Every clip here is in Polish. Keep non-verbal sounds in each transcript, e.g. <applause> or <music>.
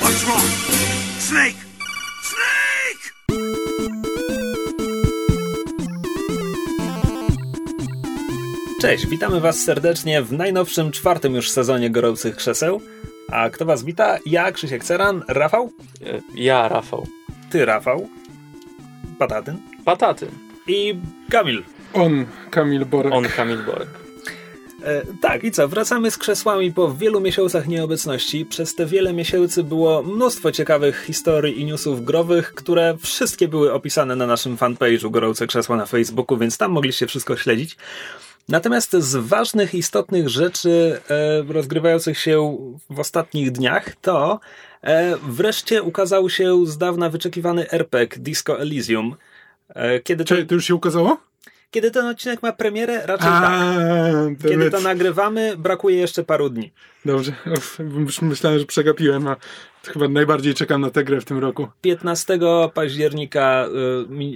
What's wrong? Snake! Snake! Cześć, witamy Was serdecznie w najnowszym, czwartym już sezonie Gorących Krzeseł. A kto Was wita? Ja, Krzysiek Ceran, Rafał, E, Ja, Rafał. Ty, Rafał, Patatyn Pataty. i Kamil. On, Kamil Borek. On, Kamil Borek. E, tak, i co? Wracamy z krzesłami po wielu miesiącach nieobecności. Przez te wiele miesięcy było mnóstwo ciekawych historii i newsów growych, które wszystkie były opisane na naszym fanpage'u Gorące Krzesła na Facebooku, więc tam mogliście wszystko śledzić. Natomiast z ważnych, istotnych rzeczy e, rozgrywających się w ostatnich dniach to e, wreszcie ukazał się z dawna wyczekiwany RPG Disco Elysium. E, kiedy, Czy to już się ukazało? Kiedy ten odcinek ma premierę? Raczej tak. A, to Kiedy to nagrywamy, brakuje jeszcze paru dni. Dobrze, Uf, myślałem, że przegapiłem, a chyba najbardziej czekam na tę grę w tym roku. 15 października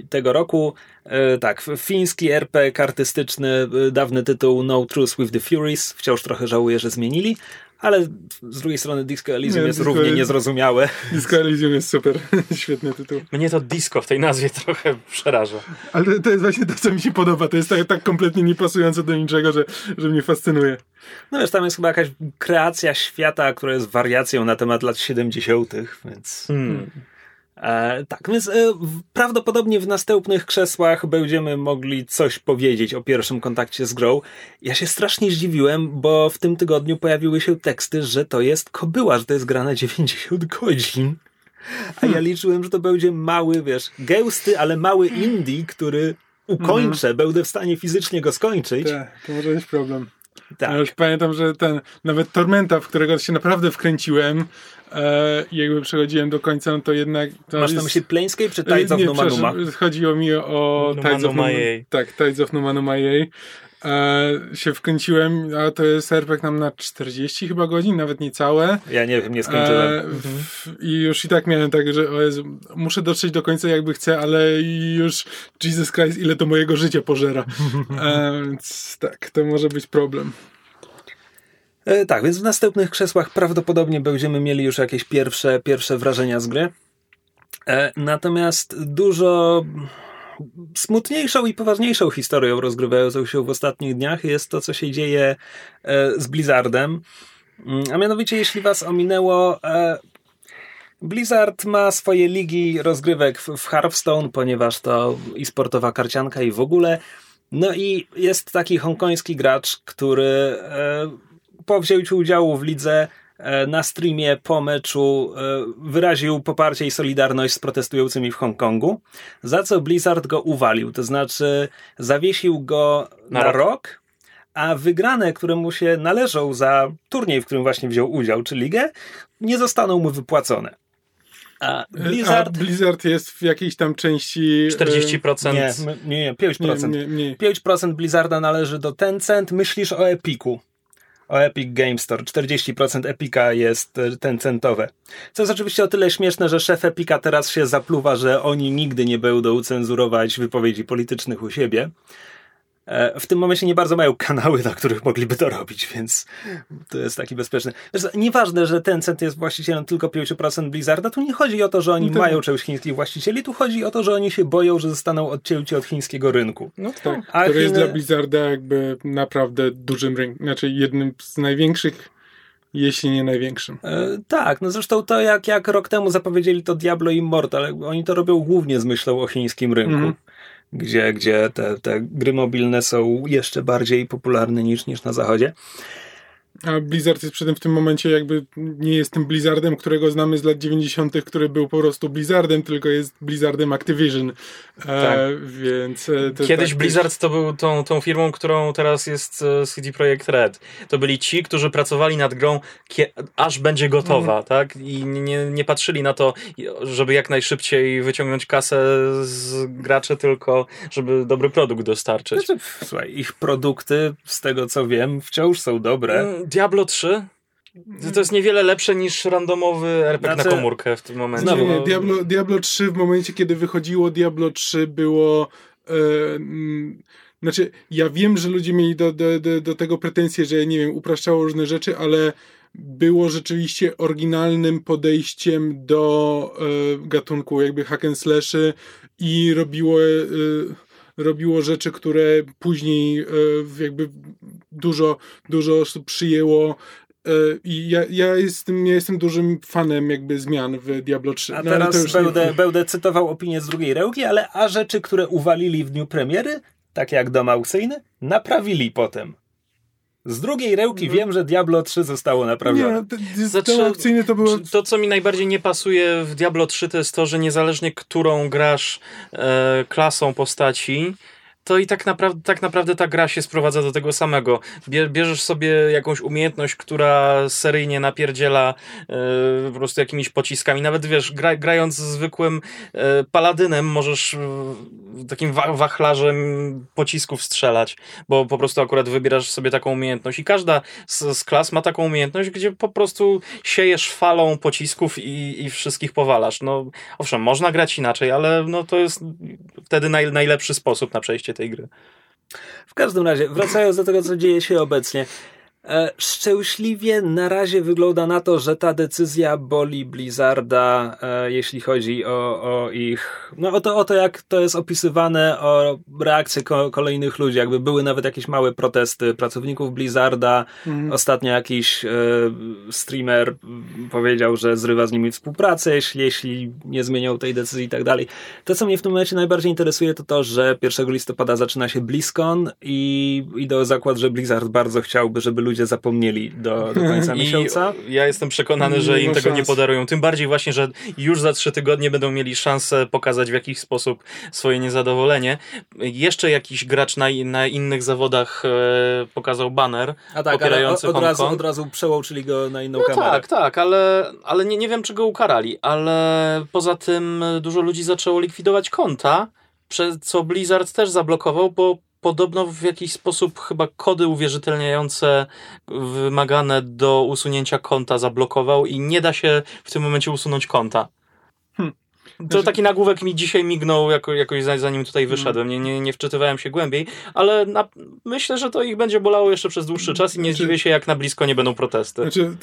y, tego roku, y, tak, fiński RPG artystyczny, y, dawny tytuł No Truce with the Furies. Wciąż trochę żałuję, że zmienili, ale z drugiej strony Disco Elysium Nie, jest Disco równie niezrozumiałe. Disco Elysium jest super, <laughs> świetny tytuł. Mnie to disco w tej nazwie trochę przeraża. Ale to jest właśnie to, co mi się podoba. To jest tak, tak kompletnie niepasujące do niczego, że, że mnie fascynuje. No wiesz, tam jest chyba jakaś kreacja świata, która jest wariacją na temat lat 70., więc... Hmm. E, tak, więc e, prawdopodobnie w następnych krzesłach będziemy mogli coś powiedzieć o pierwszym kontakcie z grą. Ja się strasznie zdziwiłem, bo w tym tygodniu pojawiły się teksty, że to jest kobyła, że to jest gra na 90 godzin. A ja liczyłem, że to będzie mały, wiesz, gęsty, ale mały indie, który ukończę, będę w stanie fizycznie go skończyć. Tak, to może być problem. Tak. Ja już pamiętam, że ten, nawet Tormenta, w którego się naprawdę wkręciłem e, jakby przechodziłem do końca, no to jednak... To Masz na myśli Planescape czy Tides of Numanuma? Chodziło mi o Numa Tides of Numa Numa- jej. Tak, Tides of Numanuma jej. E, się wkręciłem, a to jest RPG nam na 40 chyba godzin, nawet niecałe. Ja nie wiem, nie skończyłem. E, w, I już i tak miałem tak, że o Jezu, muszę dotrzeć do końca jakby chcę, ale już Jesus Christ, ile to mojego życia pożera. <laughs> E, więc tak, to może być problem. E, tak, więc w następnych krzesłach prawdopodobnie będziemy mieli już jakieś pierwsze, pierwsze wrażenia z gry. E, natomiast dużo smutniejszą i poważniejszą historią rozgrywającą się w ostatnich dniach jest to, co się dzieje e, z Blizzardem. Mm, A mianowicie, jeśli was ominęło, e, Blizzard ma swoje ligi rozgrywek w, Hearthstone, ponieważ to i sportowa karcianka i w ogóle. No i jest taki hongkoński gracz, który e, po wzięciu udziału w lidze na streamie po meczu e, wyraził poparcie i solidarność z protestującymi w Hongkongu, za co Blizzard go uwalił, to znaczy zawiesił go na, Na rok. rok. a wygrane, które mu się należą za turniej, w którym właśnie wziął udział, czy ligę, nie zostaną mu wypłacone. A Blizzard... A Blizzard jest w jakiejś tam części... e, 40%. Nie, m- nie, nie, 5%. Nie, nie, nie. 5% Blizzarda należy do Tencent. Myślisz o Epiku. O Epic Game Store. 40% Epika jest e, tencentowe. Co jest oczywiście o tyle śmieszne, że szef Epika teraz się zapluwa, że oni nigdy nie będą cenzurować wypowiedzi politycznych u siebie. E, W tym momencie nie bardzo mają kanały, na których mogliby to robić, więc to jest taki bezpieczny. Zresztą nieważne, że Tencent jest właścicielem tylko 5% Blizzarda, tu nie chodzi o to, że oni No to- mają czegoś chińskich właścicieli, tu chodzi o to, że oni się boją, że zostaną odcięci od chińskiego rynku. No Tak, A który jest Chiny- dla Blizzarda jakby naprawdę dużym rynkiem, znaczy jednym z największych, jeśli nie największym. E, tak, no zresztą to jak, jak rok temu zapowiedzieli to Diablo Immortal, oni to robią głównie z myślą o chińskim rynku, Mhm. Gdzie, gdzie te, te gry mobilne są jeszcze bardziej popularne niż, niż na zachodzie. A Blizzard jest przy tym w tym momencie jakby nie jest tym Blizzardem, którego znamy z lat 90., który był po prostu Blizzardem, tylko jest Blizzardem Activision. E, więc e, to Kiedyś tak, Blizzard to był tą, tą firmą, którą teraz jest e, CD Projekt Red. To byli ci, którzy pracowali nad grą, aż będzie gotowa, tak? I nie, nie patrzyli na to, żeby jak najszybciej wyciągnąć kasę z graczy, tylko żeby dobry produkt dostarczyć. Znaczy, słuchaj, ich produkty, z tego co wiem, wciąż są dobre. Diablo 3 to, jest niewiele lepsze niż randomowy RPG Znaczy, na komórkę w tym momencie. znowu, Nie, no- Diablo, Diablo 3 w momencie, kiedy wychodziło Diablo 3 było... Mm, znaczy, ja wiem, że ludzie mieli do, do, do, do tego pretensje, że nie wiem, upraszczało różne rzeczy, ale było rzeczywiście oryginalnym podejściem do e, gatunku jakby hack and slashy i robiło e, robiło rzeczy, które później e, jakby dużo, dużo osób przyjęło e, i ja, ja, jestem, ja jestem dużym fanem jakby zmian w Diablo 3. A no, teraz będę, nie... będę cytował opinię z drugiej rełki, ale a rzeczy, które uwalili w dniu premiery, takie jak dom aukcyjny, naprawili potem. Z drugiej rełki no. wiem, że Diablo 3 zostało naprawione. Nie, znaczy, to było... To, co mi najbardziej nie pasuje w Diablo 3, to jest to, że niezależnie którą grasz e, klasą postaci, to i tak naprawdę, tak naprawdę ta gra się sprowadza do tego samego. Bierzesz sobie jakąś umiejętność, która seryjnie napierdziela yy, po prostu jakimiś pociskami. Nawet wiesz, gra, grając zwykłym yy, paladynem możesz yy, takim wa wachlarzem pocisków strzelać, bo po prostu akurat wybierasz sobie taką umiejętność i każda z, z klas ma taką umiejętność, gdzie po prostu siejesz falą pocisków i, i wszystkich powalasz. No owszem, można grać inaczej, ale no to jest wtedy naj, najlepszy sposób na przejście tej gry. W każdym razie, wracając do tego, co dzieje się obecnie. E, szczęśliwie na razie wygląda na to, że ta decyzja boli Blizzarda, e, jeśli chodzi o, o ich. No o to, o to, jak to jest opisywane, o reakcje ko kolejnych ludzi. Jakby były nawet jakieś małe protesty pracowników Blizzarda. Mhm. Ostatnio jakiś e, streamer powiedział, że zrywa z nimi współpracę, jeśli, jeśli nie zmienią tej decyzji i tak dalej. To, co mnie w tym momencie najbardziej interesuje, to to, że 1 listopada zaczyna się BlizzCon i idę o zakład, że Blizzard bardzo chciałby, żeby ludzie ludzie zapomnieli do, do końca <laughs> I miesiąca. Ja jestem przekonany, że im tego szans. nie podarują. Tym bardziej właśnie, że już za trzy tygodnie będą mieli szansę pokazać w jakiś sposób swoje niezadowolenie. Jeszcze jakiś gracz na, na innych zawodach e, pokazał banner A tak, popierający ale od, razu, od razu przełączyli go na inną no kamerę. Tak, tak, ale, ale nie, nie wiem, czy go ukarali. Ale poza tym dużo ludzi zaczęło likwidować konta, co Blizzard też zablokował, bo podobno w jakiś sposób chyba kody uwierzytelniające wymagane do usunięcia konta zablokował i nie da się w tym momencie usunąć konta. Hmm. To znaczy- taki nagłówek mi dzisiaj mignął jako, jakoś zanim tutaj hmm. wyszedłem. Nie, nie, nie wczytywałem się głębiej, ale na, myślę, że to ich będzie bolało jeszcze przez dłuższy czas i nie znaczy, zdziwię się, jak na blisko nie będą protesty. Znaczy,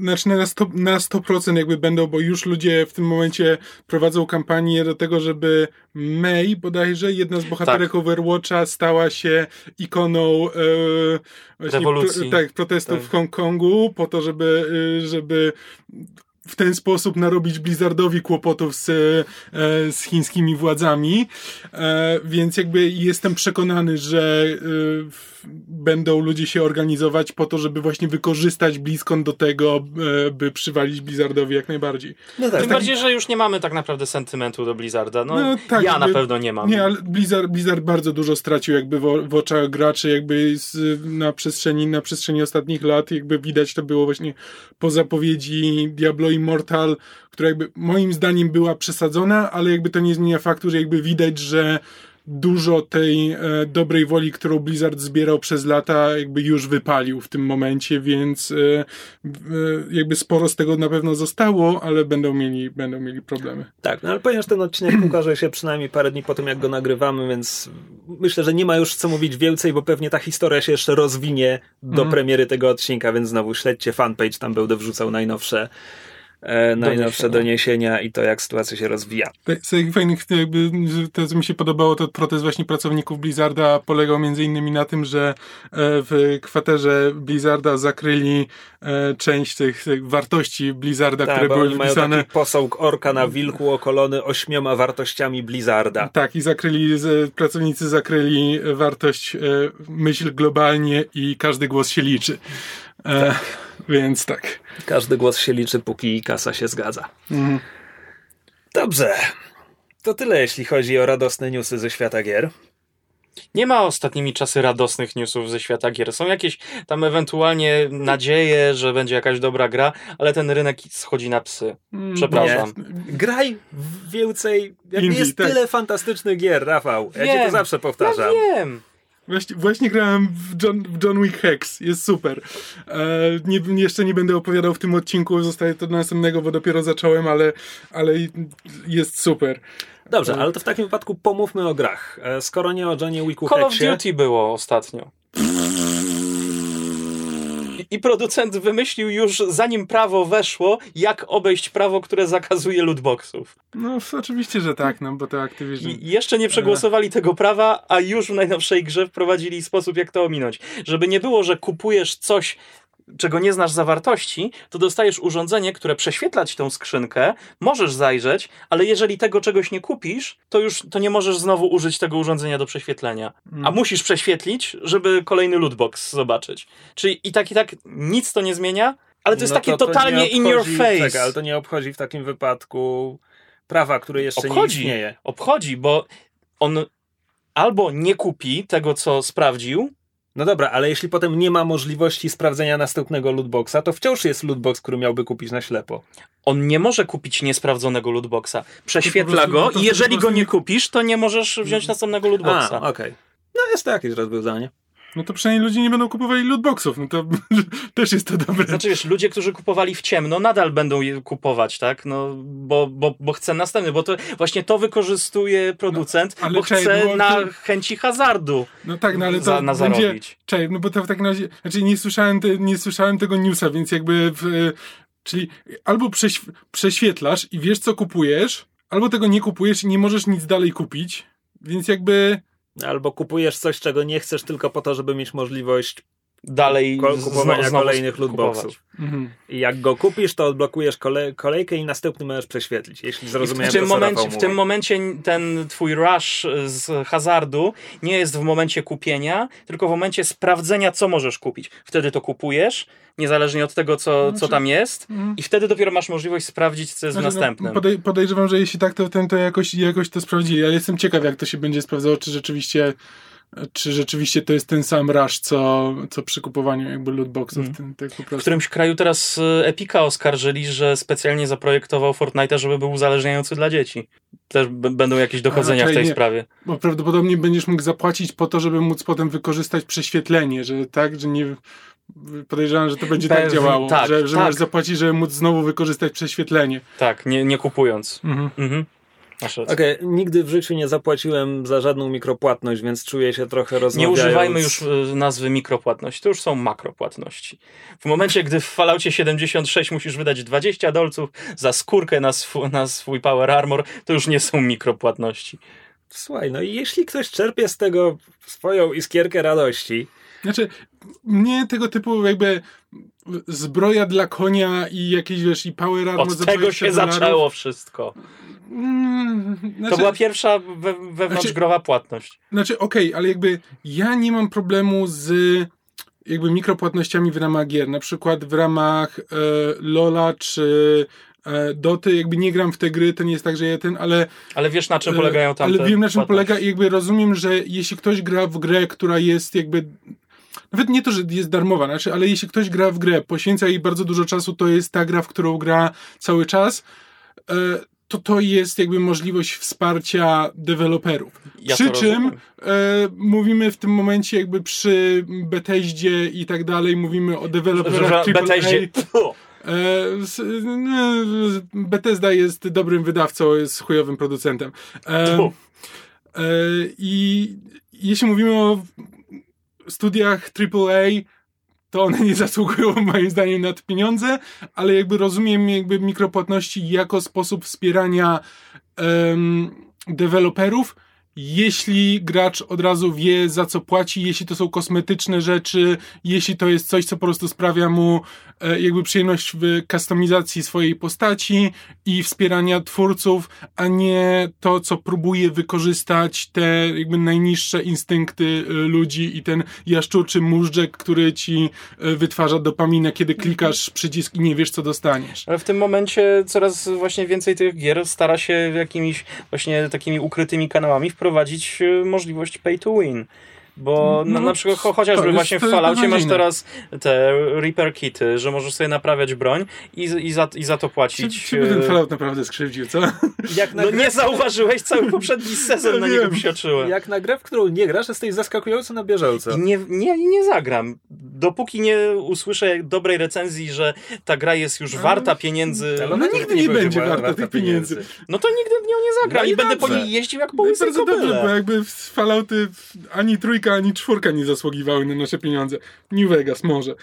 znaczy na 100%, na 100% jakby będą, bo już ludzie w tym momencie prowadzą kampanię do tego, żeby May bodajże, jedna z bohaterek tak. Overwatcha stała się ikoną e, rewolucji. Pro, tak, protestów tak. w Hongkongu po to, żeby, e, żeby w ten sposób narobić Blizzardowi kłopotów z, e, z chińskimi władzami, e, więc jakby jestem przekonany, że e, będą ludzie się organizować po to, żeby właśnie wykorzystać BlizzCon do tego, by przywalić Blizzardowi jak najbardziej. No tak, Tym tak, bardziej, że już nie mamy tak naprawdę sentymentu do Blizzarda. No, no tak, ja jakby, na pewno nie mam. Nie, ale Blizzard, Blizzard bardzo dużo stracił jakby w, w oczach graczy, jakby z, na, przestrzeni, na przestrzeni ostatnich lat, jakby widać to było właśnie po zapowiedzi Diablo Immortal, która jakby moim zdaniem była przesadzona, ale jakby to nie zmienia faktu, że jakby widać, że dużo tej e, dobrej woli, którą Blizzard zbierał przez lata, jakby już wypalił w tym momencie, więc e, e, jakby sporo z tego na pewno zostało, ale będą mieli, będą mieli problemy. Tak, no ale ponieważ ten odcinek <clears throat> ukaże się przynajmniej parę dni po tym, jak go nagrywamy, więc myślę, że nie ma już co mówić więcej, bo pewnie ta historia się jeszcze rozwinie do mm. premiery tego odcinka, więc znowu śledźcie fanpage, tam będę wrzucał najnowsze e, najnowsze doniesienia i to, jak sytuacja się rozwija. Z takich fajnych, jakby, to co mi się podobało, to protest właśnie pracowników Blizzarda polegał między innymi na tym, że e, w kwaterze Blizzarda zakryli e, część tych, tych wartości Blizzarda, tak, które były wpisane. Mają taki posąg orka na wilku okolony ośmioma wartościami Blizzarda. Tak, i zakryli, pracownicy zakryli wartość myśl globalnie i każdy głos się liczy. Tak. Więc tak. Każdy głos się liczy, póki kasa się zgadza. Mhm. Dobrze. To tyle, jeśli chodzi o radosne newsy ze świata gier. Nie ma ostatnimi czasy radosnych newsów ze świata gier. Są jakieś tam ewentualnie nadzieje, że będzie jakaś dobra gra, ale ten rynek schodzi na psy. Mm, Przepraszam. Nie. Graj więcej. Indie, jest tak. tyle fantastycznych gier, Rafał. Ja wiem, ci to zawsze powtarzam. Ja wiem. Właśnie, właśnie grałem w John, w John Wick Hex, jest super. E, nie, jeszcze nie będę opowiadał w tym odcinku, zostaje to do następnego, bo dopiero zacząłem, ale, ale jest super. Dobrze, ale to w takim wypadku pomówmy o grach. E, skoro nie o Johnie Wicku Call Hexie... of Duty było ostatnio. <laughs> i producent wymyślił już, zanim prawo weszło, jak obejść prawo, które zakazuje lootboxów. No, oczywiście, że tak, no bo to Activision... I jeszcze nie przegłosowali tego prawa, a już w najnowszej grze wprowadzili sposób, jak to ominąć. Żeby nie było, że kupujesz coś czego nie znasz zawartości, to dostajesz urządzenie, które prześwietla ci tą skrzynkę, możesz zajrzeć, ale jeżeli tego czegoś nie kupisz, to już to nie możesz znowu użyć tego urządzenia do prześwietlenia. A Mm. musisz prześwietlić, żeby kolejny lootbox zobaczyć. Czyli i tak i tak nic to nie zmienia, ale to jest No takie to- to totalnie nie in your obchodzi- face. Czekaj, ale to nie obchodzi w takim wypadku prawa, które jeszcze nie Obchodzi. istnieje. Obchodzi, bo on albo nie kupi tego, co sprawdził, No dobra, ale jeśli potem nie ma możliwości sprawdzenia następnego lootboxa, to wciąż jest lootbox, który miałby kupić na ślepo. on nie może kupić niesprawdzonego lootboxa. Prześwietla go i jeżeli go nie kupisz, to nie możesz wziąć następnego lootboxa. A, okej. No jest to jakieś rozwiązanie. No to przynajmniej ludzie nie będą kupowali lootboxów, no to <laughs> też jest to dobre. Znaczy wiesz, ludzie, którzy kupowali w ciemno, nadal będą je kupować, tak? No, bo, bo, bo chce następny, bo to właśnie to wykorzystuje producent, No, bo chce na to- chęci hazardu No tak, no ale to za, na będzie... zarobić. Czekaj, no bo to w takim razie... Znaczy nie słyszałem, te, nie słyszałem tego newsa, więc jakby... W, czyli albo prześw prześwietlasz i wiesz, co kupujesz, albo tego nie kupujesz i nie możesz nic dalej kupić, więc jakby... Albo kupujesz coś, czego nie chcesz tylko po to, żeby mieć możliwość Dalej kupowania znowu kolejnych lootboxów. Mhm. I jak go kupisz, to odblokujesz kole kolejkę i następny możesz prześwietlić, jeśli zrozumiałem W tym, to, co momencie, w tym momencie ten twój rush z hazardu nie jest w momencie kupienia, tylko w momencie sprawdzenia, co możesz kupić. Wtedy to kupujesz, niezależnie od tego, co, co Znaczy- tam jest, Mhm. i wtedy dopiero masz możliwość sprawdzić, co jest w Znaczy, następnym. No, podej podejrzewam, że jeśli tak, to, ten, to jakoś, jakoś to sprawdzili, ale jestem ciekaw, jak to się będzie sprawdzało, czy rzeczywiście czy rzeczywiście to jest ten sam rush, co, co przy kupowaniu jakby lootboxów. Mhm. Ten, tak W którymś kraju teraz y, Epika oskarżyli, że specjalnie zaprojektował Fortnite'a, żeby był uzależniający dla dzieci. Też będą jakieś dochodzenia w tej nie. sprawie. Bo prawdopodobnie będziesz mógł zapłacić po to, żeby móc potem wykorzystać prześwietlenie, że tak, że nie... Podejrzewam, że to będzie tak działało, tak, że, że tak. masz zapłacić, żeby móc znowu wykorzystać prześwietlenie. Tak, nie, nie kupując. Mhm. Mhm. Okej, nigdy w życiu nie zapłaciłem za żadną mikropłatność, więc czuję się trochę Nie rozmawiając... używajmy już y, nazwy mikropłatności, to już są makropłatności. W momencie, gdy w Falloutie 76 musisz wydać 20 dolców za skórkę na, swu, na swój Power Armor, to już nie są mikropłatności. Słuchaj, no i jeśli ktoś czerpie z tego swoją iskierkę radości, Znaczy, mnie tego typu jakby zbroja dla konia i jakieś, wiesz, i power armor Od tego 20 się dolarów. zaczęło wszystko. Mm, znaczy, To była pierwsza we, wewnątrzgrowa płatność. Znaczy, okej, ale jakby ja nie mam problemu z jakby mikropłatnościami w ramach gier. Na przykład w ramach e, Lola czy e, Doty, jakby nie gram w te gry, to nie jest tak, że ja ten, ale Ale wiesz, na czym polegają tamte Ale wiem, na czym płatności. polega i jakby rozumiem, że jeśli ktoś gra w grę, która jest jakby nawet nie to, że jest darmowa, znaczy, ale jeśli ktoś gra w grę, poświęca jej bardzo dużo czasu, to jest ta gra, w którą gra cały czas, e, to to jest jakby możliwość wsparcia deweloperów. Ja przy czym e, mówimy w tym momencie jakby przy Bethesdzie i tak dalej, mówimy o deweloperach. Puh. E, no, Bethesda jest dobrym wydawcą, jest chujowym producentem. E, e, I jeśli mówimy o studiach AAA, to one nie zasługują <laughs> moim zdaniem na te pieniądze, ale jakby rozumiem jakby mikropłatności jako sposób wspierania em, deweloperów, jeśli gracz od razu wie, za co płaci, jeśli to są kosmetyczne rzeczy, jeśli to jest coś, co po prostu sprawia mu e, jakby przyjemność w kustomizacji swojej postaci i wspierania twórców, a nie to, co próbuje wykorzystać te jakby najniższe instynkty e, ludzi i ten jaszczurczy móżdżek, który ci e, wytwarza dopaminę, kiedy klikasz przycisk i nie wiesz, co dostaniesz. Ale w tym momencie coraz właśnie więcej tych gier stara się jakimiś właśnie takimi ukrytymi kanałami wprowadzić e, możliwość pay to win. Bo No, na, na przykład cho- chociażby właśnie w Falloutie masz teraz te repair kity, że możesz sobie naprawiać broń i, i, za, i za to Czy, płacić. czy by ten e, Fallout naprawdę skrzywdził, co? Jak na no grę... nie zauważyłeś cały poprzedni <laughs> sezon, ja na niego psioczyłem. Jak na grę, w którą nie grasz, jesteś zaskakująco na bieżąco. I nie, nie, nie zagram. Dopóki nie usłyszę dobrej recenzji, że ta gra jest już warta pieniędzy. Ale ona nigdy nie, nie będzie warta, warta tych pieniędzy. pieniędzy. No to nigdy w nią nie zagram no i, i będę po niej jeździł jak po no Bardzo dobrze, bo jakby Fallouty ani trójka, ani czwórka nie zasługiwały na nasze pieniądze. New Vegas może.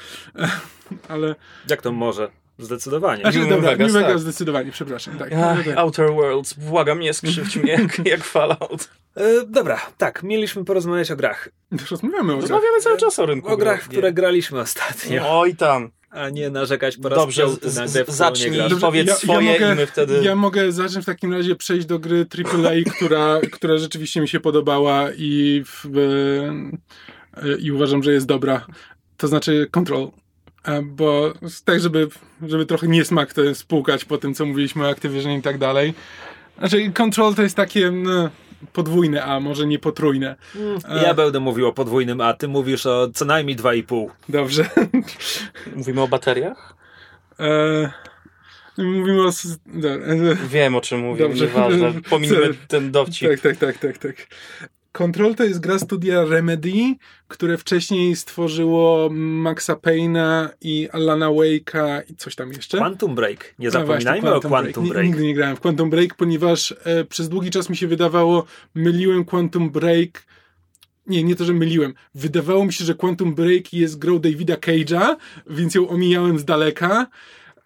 <laughs> Ale... Jak to może? Zdecydowanie. Znaczy, New dobra, Vegas, New Vegas tak. zdecydowanie, przepraszam. Tak. Ach, Outer Worlds, błagam, nie skrzywdź mnie jak, <laughs> jak Fallout. E, dobra, tak, mieliśmy porozmawiać o grach. Rozmawiamy o grach. Rozmawiamy cały czas o rynku. O grach, które graliśmy ostatnio. Oj tam. A nie narzekać po raz Dobrze, na grę, zacznij, powiedz ja, swoje ja mogę, i my wtedy... Ja mogę zacząć w takim razie przejść do gry AAA, która, która rzeczywiście mi się podobała i, w, e, i uważam, że jest dobra. To znaczy Control bo tak, żeby, żeby trochę niesmak to spłukać po tym, co mówiliśmy o Activision i tak dalej. Znaczy, Control to jest takie no, podwójne A, może nie potrójne. Mm, ja e... będę mówił o podwójnym A, ty mówisz o co najmniej 2,5. Dobrze. Mówimy o bateriach? E... Mówimy o... Wiem o czym mówię, Dobrze. nieważne. Pominimy ten dowcip. Tak, tak, tak, tak, tak. Control to jest gra studia Remedy, które wcześniej stworzyło Maxa Payne'a i Alana Wake'a i coś tam jeszcze. Quantum Break. Nie no zapominajmy o Quantum Break. Break. Nigdy nie grałem w Quantum Break, ponieważ e, przez długi czas mi się wydawało, myliłem Quantum Break nie, nie to, że myliłem. Wydawało mi się, że Quantum Break jest grą Davida Cage'a, więc ją omijałem z daleka.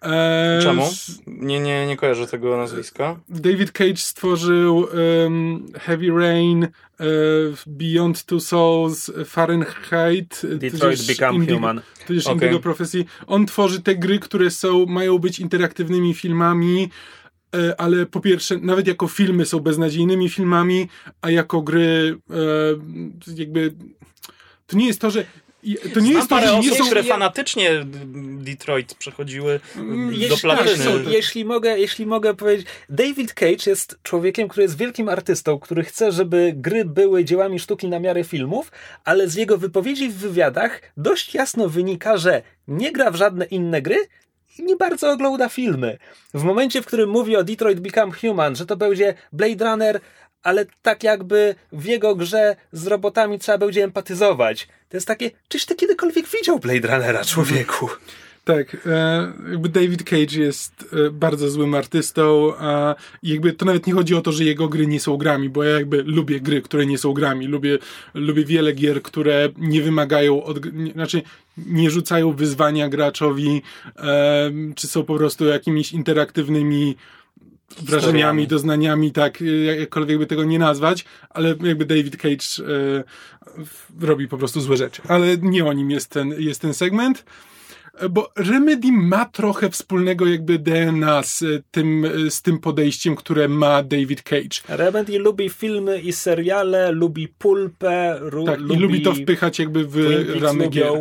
Eee, Czemu? Nie, nie, nie kojarzę tego nazwiska. David Cage stworzył um, Heavy Rain, uh, Beyond Two Souls, Fahrenheit. Detroit Become Indigo, Human. Tudzież okay. Indigo Profesji. On tworzy te gry, które są, mają być interaktywnymi filmami, e, ale po pierwsze, nawet jako filmy są beznadziejnymi filmami, a jako gry e, jakby to nie jest to, że to nie Znam jest to, parę osób, są... które fanatycznie Detroit przechodziły mm, jeśli, do platyny. Tak, jeśli, mogę, jeśli mogę powiedzieć, David Cage jest człowiekiem, który jest wielkim artystą, który chce, żeby gry były dziełami sztuki na miarę filmów, ale z jego wypowiedzi w wywiadach dość jasno wynika, że nie gra w żadne inne gry, i nie bardzo ogląda filmy. W momencie, w którym mówi o Detroit Become Human, że to będzie Blade Runner ale tak jakby w jego grze z robotami trzeba będzie empatyzować. To jest takie, czyś ty kiedykolwiek widział Blade Runnera, człowieku? Tak, e, jakby David Cage jest e, bardzo złym artystą a jakby to nawet nie chodzi o to, że jego gry nie są grami, bo ja jakby lubię gry, które nie są grami, lubię, lubię wiele gier, które nie wymagają, od, nie, znaczy nie rzucają wyzwania graczowi, e, czy są po prostu jakimiś interaktywnymi wrażeniami, doznaniami, tak, jakkolwiek by tego nie nazwać, ale jakby David Cage e, robi po prostu złe rzeczy. Ale nie o nim jest ten, jest ten segment bo Remedy ma trochę wspólnego jakby DNA z tym, z tym podejściem, które ma David Cage. Remedy lubi filmy i seriale, lubi pulpę, tak, lubi... i lubi to wpychać jakby w ramy gier.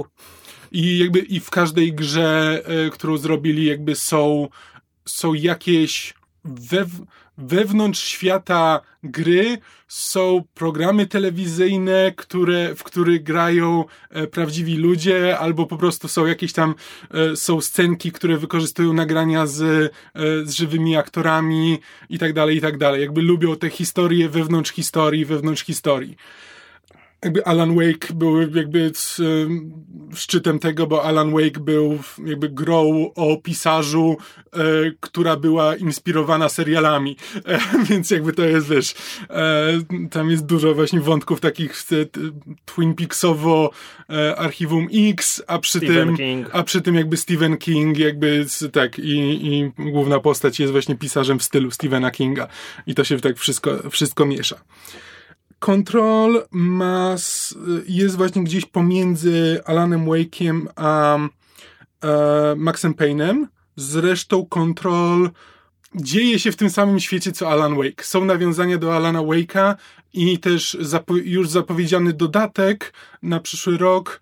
I jakby i w każdej grze, e, którą zrobili jakby są, są jakieś wew, wewnątrz świata gry są programy telewizyjne, które, w których grają e, prawdziwi ludzie, albo po prostu są jakieś tam e, są scenki, które wykorzystują nagrania z, e, z żywymi aktorami i tak dalej, i tak dalej. Jakby lubią te historie wewnątrz historii, wewnątrz historii jakby Alan Wake był jakby szczytem tego, bo Alan Wake był jakby grą o pisarzu, e, która była inspirowana serialami, e, <laughs> więc jakby to jest, wiesz, e, tam jest dużo właśnie wątków takich Twin Peaksowo, Archiwum X, a przy Stephen tym, King. a przy tym jakby Stephen King, jakby tak i, i główna postać jest właśnie pisarzem w stylu Stephena Kinga i to się tak wszystko, wszystko miesza. Control ma, jest właśnie gdzieś pomiędzy Alanem Wake'iem a e, Maxem Payne'em. Zresztą Control dzieje się w tym samym świecie co Alan Wake. Są nawiązania do Alana Wake'a i też zapo już zapowiedziany dodatek na przyszły rok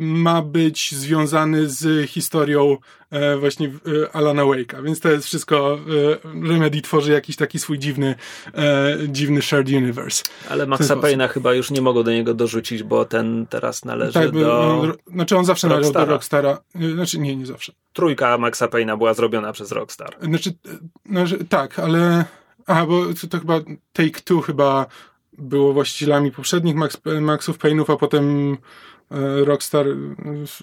ma być związany z historią e, właśnie e, Alana Wake'a, więc to jest wszystko, e, Remedy tworzy jakiś taki swój dziwny, e, dziwny shared universe. Ale Maxa Payne'a chyba już nie mogą do niego dorzucić, bo ten teraz należy tak, do... Znaczy on zawsze należał do Rockstara, e, znaczy nie, nie zawsze. Trójka Maxa Payne'a była zrobiona przez Rockstar. Znaczy, znaczy tak, ale... A, bo to, chyba Take-Two chyba było właścicielami poprzednich Max, Maxów Payne'ów, a potem e, Rockstar,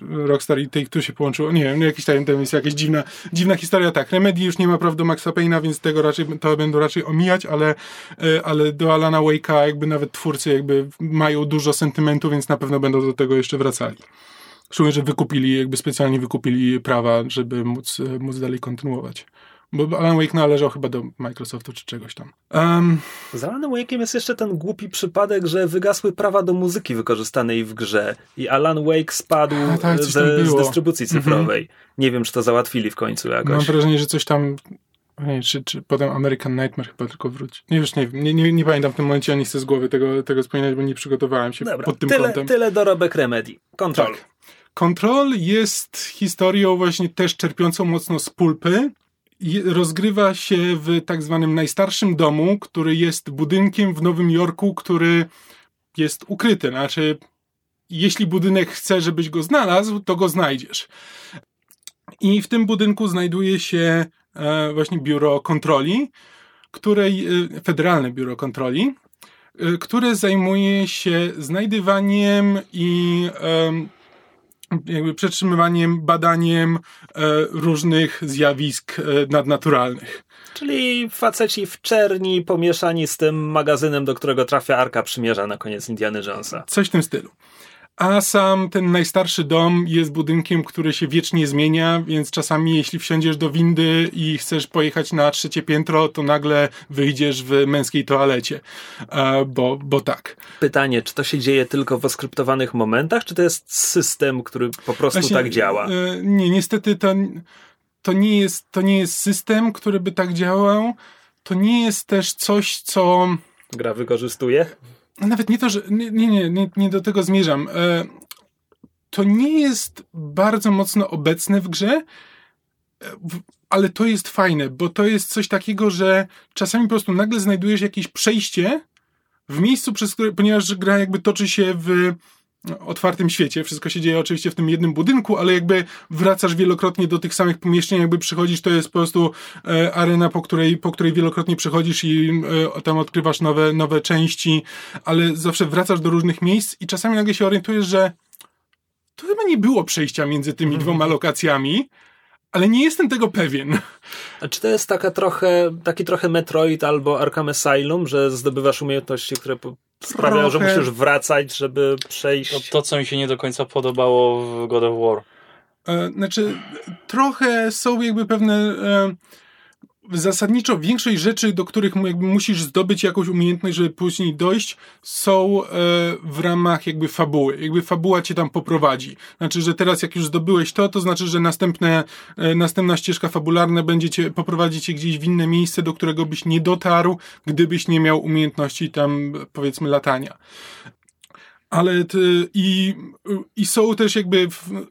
Rockstar i Take-Two się połączyło. Nie wiem, jakiś tam, jest jakaś dziwna, dziwna historia. Tak, Remedy już nie ma praw do Maxa Payne'a, więc tego raczej, to będą raczej omijać, ale, e, ale do Alana Wake'a jakby nawet twórcy jakby mają dużo sentymentu, więc na pewno będą do tego jeszcze wracali. Szczególnie, że wykupili, jakby specjalnie wykupili prawa, żeby móc, e, móc dalej kontynuować. Bo Alan Wake należał chyba do Microsoftu czy czegoś tam. Um, Z Alanem Wake'iem jest jeszcze ten głupi przypadek, że wygasły prawa do muzyki wykorzystanej w grze i Alan Wake spadł A, tak, ze, z dystrybucji mhm. cyfrowej. Mm -hmm. Nie wiem, czy to załatwili w końcu jakoś. Mam wrażenie, że coś tam nie, czy, czy potem American Nightmare chyba tylko wróci. Nie, już nie wiem, nie, nie, nie pamiętam w tym momencie, ani chcę z głowy tego, tego wspominać, bo nie przygotowałem się Dobra, pod tym tyle, kątem. Tyle dorobek Remedy. Control. Tak. Control jest historią właśnie też czerpiącą mocno z pulpy, rozgrywa się w tak zwanym najstarszym domu, który jest budynkiem w Nowym Jorku, który jest ukryty. Znaczy, jeśli budynek chce, żebyś go znalazł, to go znajdziesz. I w tym budynku znajduje się e, właśnie biuro kontroli, której, e, federalne biuro kontroli, e, które zajmuje się znajdywaniem i jakby przetrzymywaniem, badaniem e, różnych zjawisk e, nadnaturalnych. Czyli faceci w czerni pomieszani z tym magazynem, do którego trafia Arka Przymierza na koniec Indiana Jonesa. Coś w tym stylu. A sam ten najstarszy dom jest budynkiem, który się wiecznie zmienia, więc czasami jeśli wsiądziesz do windy i chcesz pojechać na trzecie piętro, to nagle wyjdziesz w męskiej toalecie. Bo, bo tak. Pytanie, czy to się dzieje tylko w oskryptowanych momentach, czy to jest system, który po prostu Właśnie, tak działa? E, nie, niestety to, to, nie jest, to nie jest system, który by tak działał. To nie jest też coś, co... Gra wykorzystuje? Nawet nie to, że. Nie, nie, nie, nie do tego zmierzam. E, to nie jest bardzo mocno obecne w grze, e, ale to jest fajne, bo to jest coś takiego, że czasami po prostu nagle znajdujesz jakieś przejście w miejscu, przez które, ponieważ gra jakby toczy się w otwartym świecie. Wszystko się dzieje oczywiście w tym jednym budynku, ale jakby wracasz wielokrotnie do tych samych pomieszczeń, jakby przychodzisz, to jest po prostu e, arena, po której, po której wielokrotnie przychodzisz i e, tam odkrywasz nowe, nowe części, ale zawsze wracasz do różnych miejsc i czasami nagle się orientujesz, że to chyba nie było przejścia między tymi mm. dwoma lokacjami, ale nie jestem tego pewien. A czy to jest taka trochę, taki trochę Metroid albo Arkham Asylum, że zdobywasz umiejętności, które sprawiają, że musisz wracać, żeby przejść. To, to, co mi się nie do końca podobało w God of War. E, znaczy, trochę są jakby pewne. Zasadniczo większość rzeczy, do których jakby musisz zdobyć jakąś umiejętność, żeby później dojść, są e, w ramach jakby fabuły. Jakby fabuła cię tam poprowadzi. Znaczy, że teraz jak już zdobyłeś to, to znaczy, że następne, e, następna ścieżka fabularna będzie cię, poprowadzi cię gdzieś w inne miejsce, do którego byś nie dotarł, gdybyś nie miał umiejętności tam, powiedzmy, latania ale ty, i, i są też jakby,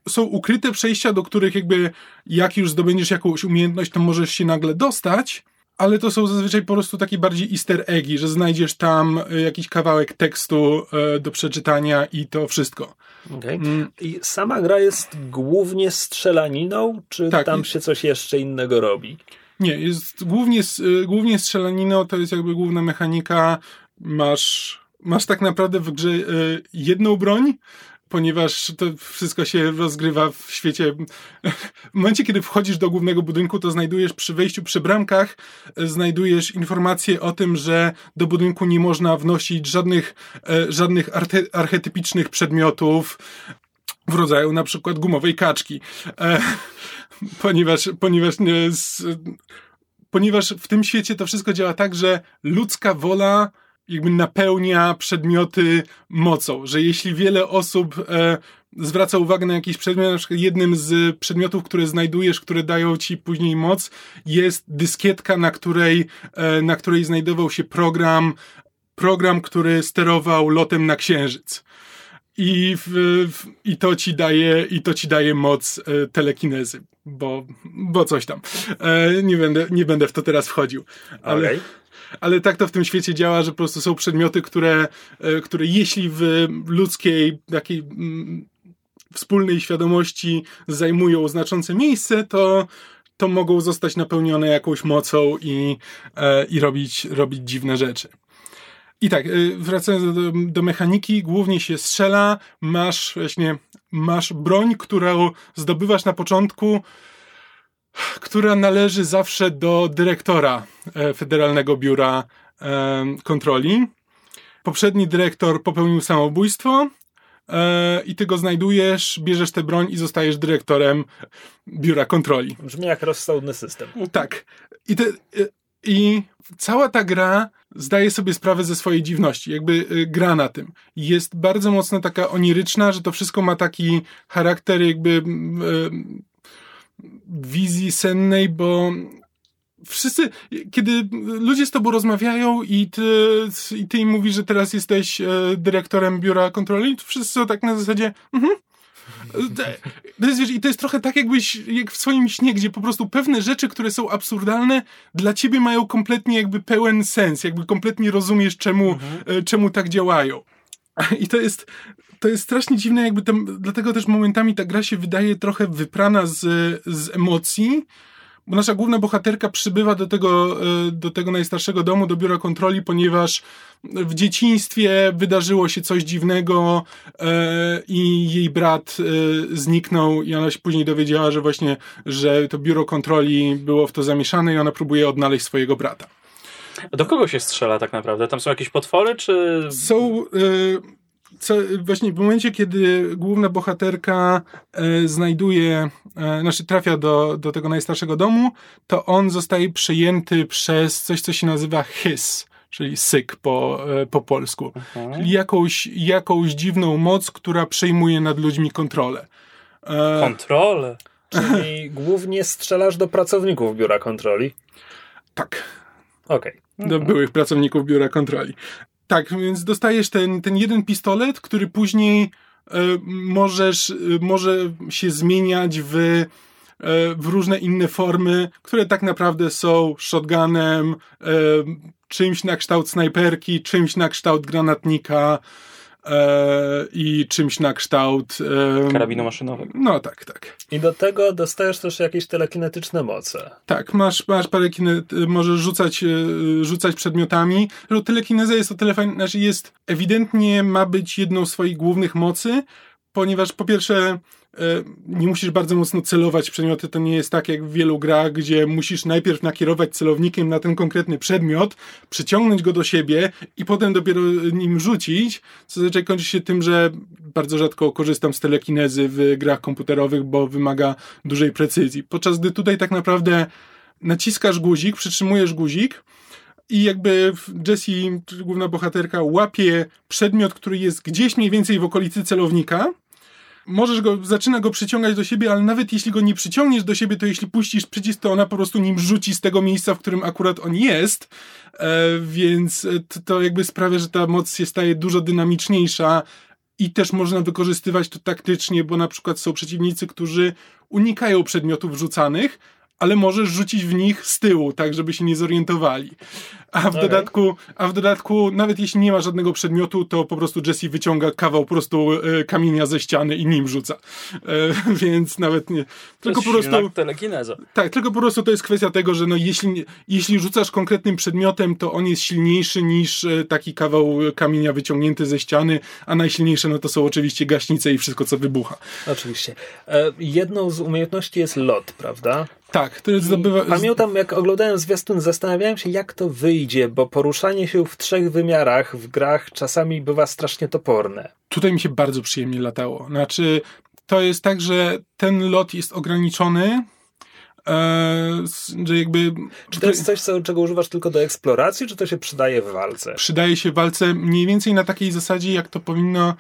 są ukryte przejścia, do których jakby jak już zdobędziesz jakąś umiejętność, to możesz się nagle dostać, ale to są zazwyczaj po prostu takie bardziej easter eggi, że znajdziesz tam e, jakiś kawałek tekstu e, do przeczytania i to wszystko. Okay. Mm. I sama gra jest głównie strzelaniną, czy tak, tam się coś jeszcze innego robi? Nie, jest głównie, e, głównie strzelaniną, to jest jakby główna mechanika. Masz masz tak naprawdę w grze e, jedną broń, ponieważ to wszystko się rozgrywa w świecie. W momencie, kiedy wchodzisz do głównego budynku, to znajdujesz przy wejściu przy bramkach, e, znajdujesz informację o tym, że do budynku nie można wnosić żadnych, e, żadnych archetypicznych przedmiotów w rodzaju na przykład gumowej kaczki. Ponieważ, ponieważ, ponieważ w tym świecie to wszystko działa tak, że ludzka wola jakby napełnia przedmioty mocą, że jeśli wiele osób e, zwraca uwagę na jakiś przedmiot, na przykład jednym z przedmiotów, które znajdujesz, które dają ci później moc, jest dyskietka, na której, e, na której znajdował się program, program, który sterował lotem na księżyc. i, w, w, i, to ci daje, i to ci daje moc e, telekinezy, bo, bo coś tam. E, nie, będę, nie będę w to teraz wchodził. Ale, okay. Ale tak to w tym świecie działa, że po prostu są przedmioty, które, e, które jeśli w ludzkiej takiej mm, wspólnej świadomości zajmują znaczące miejsce, to to mogą zostać napełnione jakąś mocą i, e, i robić, robić dziwne rzeczy. I tak, y, wracając do, do, mechaniki, głównie się strzela, masz właśnie, masz broń, którą zdobywasz na początku, która należy zawsze do dyrektora e, Federalnego Biura e, Kontroli. Poprzedni dyrektor popełnił samobójstwo e, i ty go znajdujesz, bierzesz tę broń i zostajesz dyrektorem Biura Kontroli. Brzmi jak rozsądny system. Tak. I, te, i cała ta gra zdaje sobie sprawę ze swojej dziwności, jakby gra na tym. Jest bardzo mocno taka oniryczna, że to wszystko ma taki charakter jakby wizji sennej, bo wszyscy, kiedy ludzie z tobą rozmawiają i ty, i ty im mówisz, że teraz jesteś e, dyrektorem biura kontroli, to wszyscy są tak na zasadzie, mhm, to jest, wiesz, I to jest trochę tak, jakbyś jak w swoim śnie, gdzie po prostu pewne rzeczy, które są absurdalne, dla ciebie mają kompletnie jakby pełen sens, jakby kompletnie rozumiesz, czemu, mhm. E, czemu tak działają. I to jest, to jest strasznie dziwne, jakby tam, dlatego też momentami ta gra się wydaje trochę wyprana z, z emocji, bo nasza główna bohaterka przybywa do tego, e, do tego najstarszego domu, do biura kontroli, ponieważ w dzieciństwie wydarzyło się coś dziwnego e, i jej brat e, zniknął i ona się później dowiedziała, że właśnie, że to biuro kontroli było w to zamieszane i ona próbuje odnaleźć swojego brata. Do kogo się strzela tak naprawdę? Tam są jakieś potwory, czy... Są co, właśnie w momencie, kiedy główna bohaterka e, znajduje, e, znaczy trafia do, do tego najstarszego domu, to on zostaje przejęty przez coś, co się nazywa hys, czyli syk po, e, po polsku. Mhm. Czyli jakąś, jakąś dziwną moc, która przejmuje nad ludźmi kontrolę. E, kontrolę? Czyli <laughs> głównie strzelasz do pracowników biura kontroli? Tak. Okej. Okay. Do byłych pracowników biura kontroli. Tak, więc dostajesz ten, ten jeden pistolet, który później e, możesz, e, może się zmieniać w, e, w różne inne formy, które tak naprawdę są shotgunem, czymś na kształt snajperki, czymś na kształt granatnika, e, i czymś na kształt e, karabinu maszynowego. No tak, tak. I do tego dostajesz też jakieś telekinetyczne moce. Tak, masz, masz parę kinet, możesz rzucać, e, rzucać przedmiotami. Telekineza jest o tyle fajna, znaczy jest ewidentnie ma być jedną z swoich głównych mocy, ponieważ po pierwsze E, nie musisz bardzo mocno celować przedmioty. To nie jest tak jak w wielu grach, gdzie musisz najpierw nakierować celownikiem na ten konkretny przedmiot, przyciągnąć go do siebie i potem dopiero nim rzucić, co zazwyczaj kończy się tym, że bardzo rzadko korzystam z telekinezy w grach komputerowych, bo wymaga dużej precyzji. Podczas gdy tutaj tak naprawdę naciskasz guzik, przytrzymujesz guzik, i jakby Jessie, główna bohaterka, łapie przedmiot, który jest gdzieś mniej więcej w okolicy celownika możesz go, zaczyna go przyciągać do siebie, ale nawet jeśli go nie przyciągniesz do siebie, to jeśli puścisz przycisk, to ona po prostu nim rzuci z tego miejsca, w którym akurat on jest, e, więc to, to jakby sprawia, że ta moc się staje dużo dynamiczniejsza i też można wykorzystywać to taktycznie, bo na przykład są przeciwnicy, którzy unikają przedmiotów rzucanych, ale możesz rzucić w nich z tyłu, tak żeby się nie zorientowali. A w, dodatku, a w dodatku, nawet jeśli nie ma żadnego przedmiotu, to po prostu Jesse wyciąga kawał po prostu e, kamienia ze ściany i nim rzuca. E, <laughs> więc nawet nie. Tylko po prostu. Telekineza. Tak, tylko po prostu to jest kwestia tego, że no, jeśli, jeśli rzucasz konkretnym przedmiotem, to on jest silniejszy niż e, taki kawał kamienia wyciągnięty ze ściany, a najsilniejsze no to są oczywiście gaśnice i wszystko, co wybucha. Oczywiście. E, jedną z umiejętności jest lot, prawda? Tak, który zdobywa... Pamiętam, jak oglądałem zwiastun, zastanawiałem się, jak to wyjdzie, bo poruszanie się w trzech wymiarach w grach czasami bywa strasznie toporne. Tutaj mi się bardzo przyjemnie latało. Znaczy, to jest tak, że ten lot jest ograniczony, Eee, że jakby... Czy to jest coś, co, czego używasz tylko do eksploracji, czy to się przydaje w walce? Przydaje się w walce mniej więcej na takiej zasadzie, jak to powinno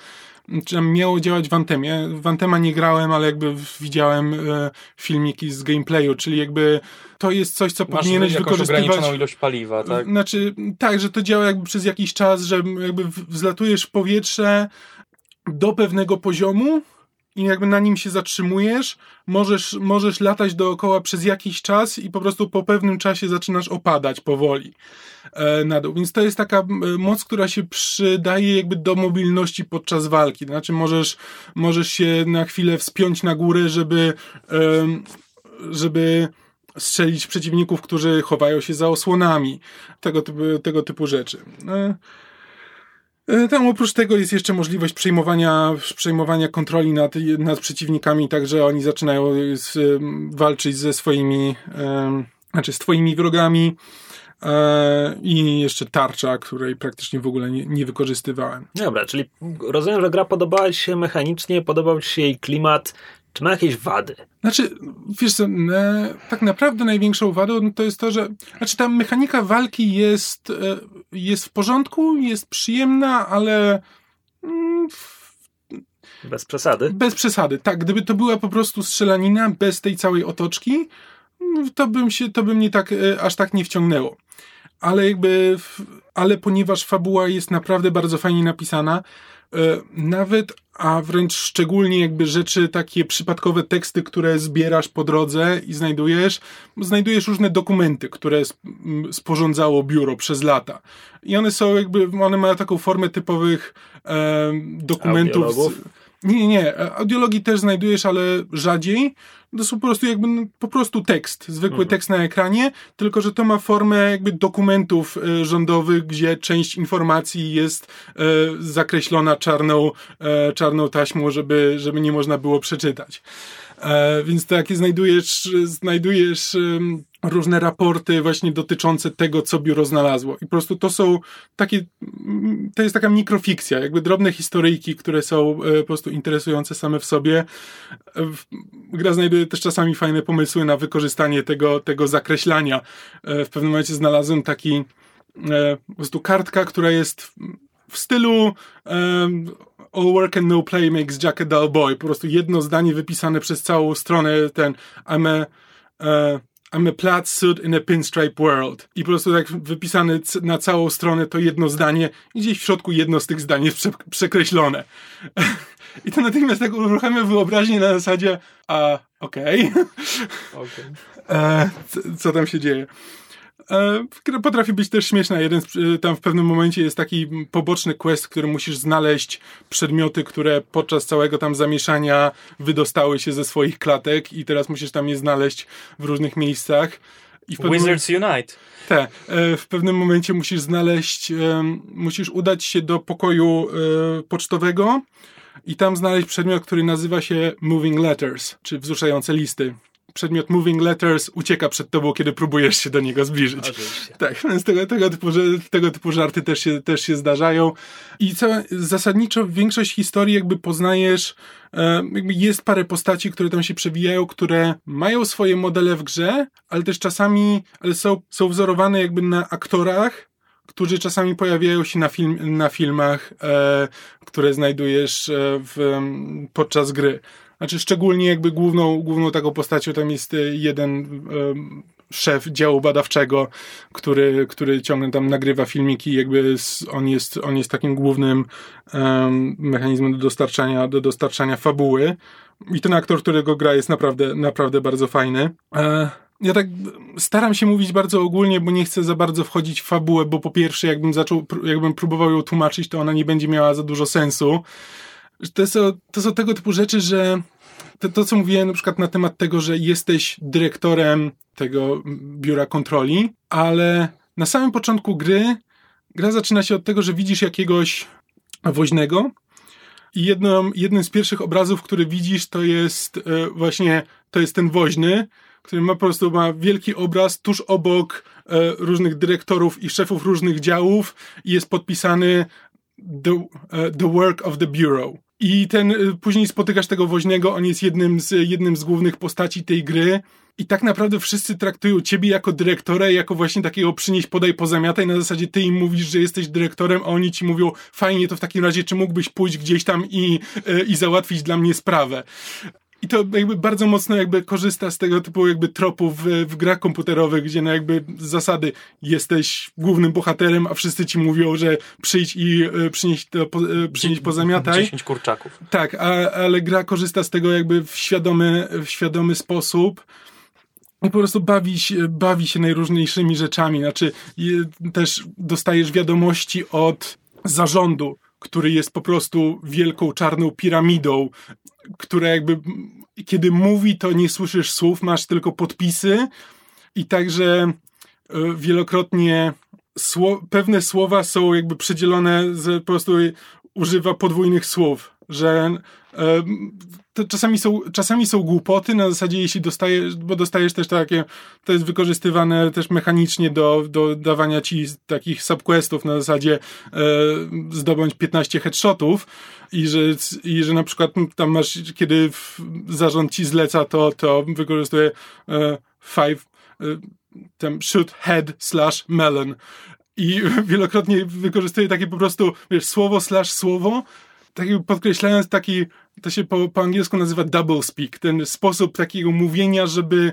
czy miało działać w Antemie. W Antema nie grałem, ale jakby widziałem e, filmiki z gameplayu, czyli jakby to jest coś, co Masz powinieneś wykorzystywać. ograniczoną ilość paliwa, tak? Znaczy, tak, że to działa jakby przez jakiś czas, że jakby wzlatujesz w powietrze, do pewnego poziomu i jakby na nim się zatrzymujesz, możesz, możesz latać dookoła przez jakiś czas i po prostu po pewnym czasie zaczynasz opadać powoli e, na dół. Więc to jest taka moc, która się przydaje jakby do mobilności podczas walki. Znaczy możesz, możesz się na chwilę wspiąć na górę, żeby, e, żeby strzelić przeciwników, którzy chowają się za osłonami. Tego typu, tego typu rzeczy. E, tam oprócz tego jest jeszcze możliwość przejmowania, przejmowania kontroli nad, nad przeciwnikami, także oni zaczynają z, walczyć ze swoimi, e, znaczy z twoimi wrogami. E, I jeszcze tarcza, której praktycznie w ogóle nie, nie wykorzystywałem. Dobra, czyli rozumiem, że gra podobała Ci się mechanicznie, podobał Ci się jej klimat, czy ma jakieś wady? Znaczy, wiesz co, e, tak naprawdę największą wadą to jest to, że znaczy ta mechanika walki jest, e, jest w porządku, jest przyjemna, ale mm, bez przesady? Bez przesady, tak. Gdyby to była po prostu strzelanina bez tej całej otoczki, to bym się, to by mnie tak, e, aż tak nie wciągnęło. Ale jakby, ale ponieważ fabuła jest naprawdę bardzo fajnie napisana, nawet a wręcz szczególnie jakby rzeczy, takie przypadkowe teksty, które zbierasz po drodze i znajdujesz, znajdujesz różne dokumenty, które sporządzało biuro przez lata. I one są jakby, one mają taką formę typowych e, dokumentów. Nie, nie, nie. Audiologii też znajdujesz, ale rzadziej. To są po prostu jakby no, po prostu tekst, zwykły mhm. tekst na ekranie, tylko że to ma formę jakby dokumentów y, rządowych, gdzie część informacji jest y, zakreślona czarną, y, czarną taśmą, żeby, żeby nie można było przeczytać. E, więc takie znajdujesz, znajdujesz różne raporty właśnie dotyczące tego, co biuro znalazło. I po prostu to są takie, to jest taka mikrofikcja, jakby drobne historyjki, które są e, po prostu interesujące same w sobie. Gra znajduje też czasami fajne pomysły na wykorzystanie tego, tego zakreślania. E, w pewnym momencie znalazłem taki po prostu kartka, która jest w stylu um, All work and no play makes Jack a dull boy. Po prostu jedno zdanie wypisane przez całą stronę, ten I'm a, uh, I'm a plaid suit in a pinstripe world. I po prostu tak wypisane na całą stronę to jedno zdanie i gdzieś w środku jedno z tych zdań jest prze przekreślone. <laughs> I to natychmiast tak uruchamia wyobraźnię na zasadzie a okej. <laughs> Okay. okay. E, co tam się dzieje? E, potrafi być też śmieszna. Jeden z, e, tam w pewnym momencie jest taki poboczny quest, w którym musisz znaleźć przedmioty, które podczas całego tam zamieszania wydostały się ze swoich klatek i teraz musisz tam je znaleźć w różnych miejscach. I Wizards Unite. Tak. W pewnym momencie musisz znaleźć, musisz udać się do pokoju pocztowego i tam znaleźć przedmiot, który nazywa się Moving Letters, czy wzruszające listy przedmiot moving letters ucieka przed tobą, kiedy próbujesz się do niego zbliżyć. Oczywiście. Tak, więc tego, tego, typu, tego typu żarty też się, też się zdarzają. I co, zasadniczo większość historii jakby poznajesz, jest parę postaci, które tam się przewijają, które mają swoje modele w grze, ale też czasami ale są, są wzorowane jakby na aktorach, którzy czasami pojawiają się na, film, na filmach, e, które znajdujesz e, w, podczas gry. Znaczy szczególnie jakby główną, główną taką postacią tam jest e, jeden um, szef działu badawczego, który, który ciągle tam nagrywa filmiki, jakby on jest, on jest takim głównym mechanizmem do dostarczania, do dostarczania fabuły. I ten aktor, którego gra jest naprawdę, naprawdę bardzo fajny. E, ja tak staram się mówić bardzo ogólnie, bo nie chcę za bardzo wchodzić w fabułę, bo po pierwsze, jakbym zaczął, jakbym próbował ją tłumaczyć, to ona nie będzie miała za dużo sensu. To są, to są tego typu rzeczy, że to, to, co mówiłem na przykład na temat tego, że jesteś dyrektorem tego biura kontroli, ale na samym początku gry gra zaczyna się od tego, że widzisz jakiegoś woźnego i jednym z pierwszych obrazów, który widzisz, to jest e, właśnie, to jest ten woźny, który ma po prostu ma wielki obraz tuż obok e, różnych dyrektorów i szefów różnych działów i jest podpisany the, e, the work of the bureau. I ten, y, później spotykasz tego woźnego, on jest jednym z, jednym z głównych postaci tej gry. I tak naprawdę wszyscy traktują ciebie jako dyrektora, jako właśnie takiego przynieś, podaj, pozamiataj. Na zasadzie ty im mówisz, że jesteś dyrektorem, a oni ci mówią, fajnie, to w takim razie, czy mógłbyś pójść gdzieś tam i, y, i załatwić dla mnie sprawę. I to jakby bardzo mocno jakby korzysta z tego typu jakby tropów w, w grach komputerowych, gdzie no jakby z zasady jesteś głównym bohaterem, a wszyscy ci mówią, że przyjdź i y, przynieś, to, po, y, przynieś pozamiataj. 10 kurczaków. Tak, a, ale gra korzysta z tego jakby w świadomy, w świadomy sposób i po prostu bawi się, bawi się najróżniejszymi rzeczami. Znaczy, je, też dostajesz wiadomości od zarządu, który jest po prostu wielką czarną piramidą, która jakby kiedy mówi, to nie słyszysz słów, masz tylko podpisy i także e, wielokrotnie sło pewne słowa są jakby przydzielone, z, po prostu używa podwójnych słów, że to czasami są, czasami są głupoty na zasadzie, jeśli dostajesz, bo dostajesz też takie, to jest wykorzystywane też mechanicznie do, do dawania ci takich subquestów na zasadzie e, zdobądź 15 headshotów i że, i że na przykład tam masz, kiedy zarząd ci zleca to, to wykorzystuje e, five, e, tam shoot head slash melon. I <laughs> wielokrotnie wykorzystuje takie po prostu, wiesz, słowo slash słowo, tak podkreślając taki, to się po, po angielsku nazywa double speak, ten sposób takiego mówienia, żeby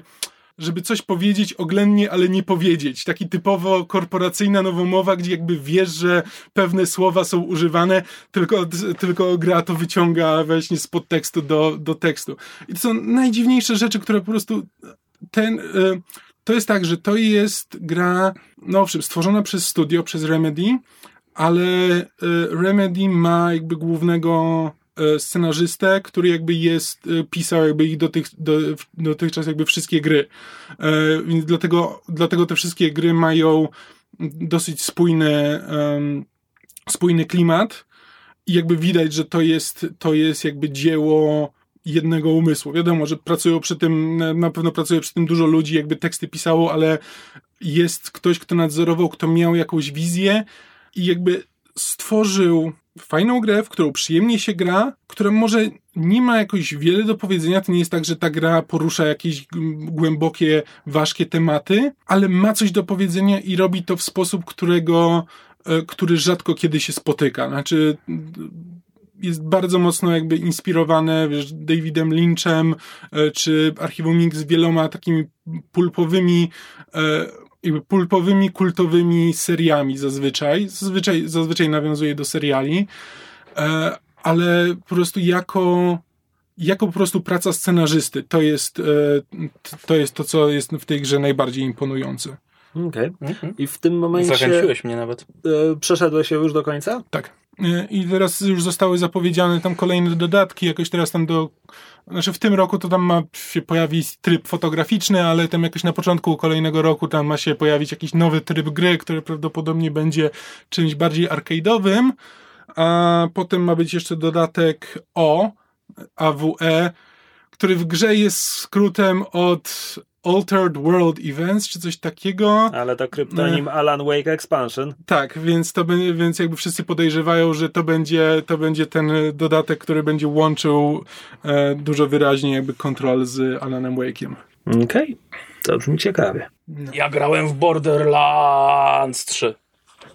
żeby coś powiedzieć oględnie, ale nie powiedzieć. Taki typowo korporacyjna nowomowa, gdzie jakby wiesz, że pewne słowa są używane, tylko, tylko gra to wyciąga właśnie z podtekstu do, do tekstu. I to są najdziwniejsze rzeczy, które po prostu ten... Y, to jest tak, że to jest gra, no owszem, stworzona przez studio, przez Remedy, ale e, Remedy ma jakby głównego e, scenarzystę, który jakby jest, e, pisał jakby ich dotych, do, dotychczas jakby wszystkie gry. Więc dlatego, dlatego te wszystkie gry mają dosyć spójny, spójny klimat i jakby widać, że to jest, to jest jakby dzieło jednego umysłu. Wiadomo, że pracują przy tym, na pewno pracuje przy tym dużo ludzi, jakby teksty pisało, ale jest ktoś, kto nadzorował, kto miał jakąś wizję i jakby stworzył fajną grę, w którą przyjemnie się gra, która może nie ma jakoś wiele do powiedzenia. To nie jest tak, że ta gra porusza jakieś głębokie, ważkie tematy, ale ma coś do powiedzenia i robi to w sposób, którego, e, który rzadko kiedy się spotyka. Znaczy, jest bardzo mocno jakby inspirowane wiesz, Davidem Lynchem, e, czy Archiwum Mix wieloma takimi pulpowymi e, jakby pulpowymi, kultowymi seriami zazwyczaj. Zazwyczaj, zazwyczaj nawiązuje do seriali, e, ale po prostu jako jako po prostu praca scenarzysty. To jest, e, to jest to, co jest w tej grze najbardziej imponujące. Okej. Okay. Mhm. I w tym momencie... Zachęciłeś mnie nawet. E, przeszedłeś się już do końca? Tak. I teraz już zostały zapowiedziane tam kolejne dodatki, jakoś teraz tam do znaczy w tym roku to tam ma się pojawić tryb fotograficzny, ale tam jakoś na początku kolejnego roku tam ma się pojawić jakiś nowy tryb gry, który prawdopodobnie będzie czymś bardziej arcade'owym, a potem ma być jeszcze dodatek O, AWE, który w grze jest skrótem od Altered World Events, czy coś takiego. Ale to kryptonim e... Alan Wake Expansion. Tak, więc to więc jakby wszyscy podejrzewają, że to będzie, to będzie ten dodatek, który będzie łączył e, dużo wyraźniej jakby kontrol z Alanem Wake'iem. Okej, okay. to brzmi ciekawie. No. Ja grałem w Borderlands 3.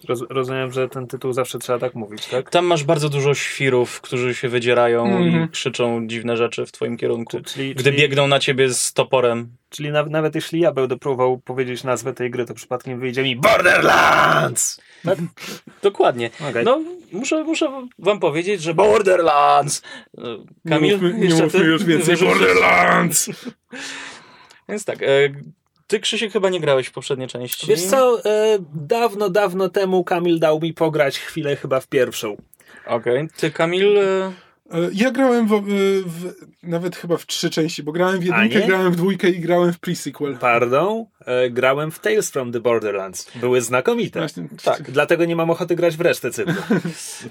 Roz, rozumiem, że ten tytuł zawsze trzeba tak mówić, tak? Tam masz bardzo dużo świrów, którzy się wydzierają mm -hmm. i mhm. krzyczą dziwne rzeczy w twoim kierunku, czyli, gdy czyli, biegną na ciebie z toporem. Czyli na, nawet jeśli ja będę próbował powiedzieć nazwę tej gry, to przypadkiem wyjdzie mi Borderlands! Tak? <laughs> Dokładnie. Okay. No, muszę, muszę wam powiedzieć, że Borderlands! Kamil, nie mówmy, nie mówmy już więcej Borderlands! <laughs> Więc tak, e, ty, Krzysiek, chyba nie grałeś w poprzedniej części. Wiesz co, e, dawno, dawno temu Kamil dał mi pograć chwilę chyba w pierwszą. Okej. Okay. Ty, Kamil... E... E, ja grałem w, e, w, nawet chyba w trzy części, bo grałem w jedynkę, grałem w dwójkę i grałem w pre-sequel. Pardon? E, grałem w Tales from the Borderlands. Były znakomite. Właśnie, tak. Dlatego nie mam ochoty grać w resztę cyklu. <laughs>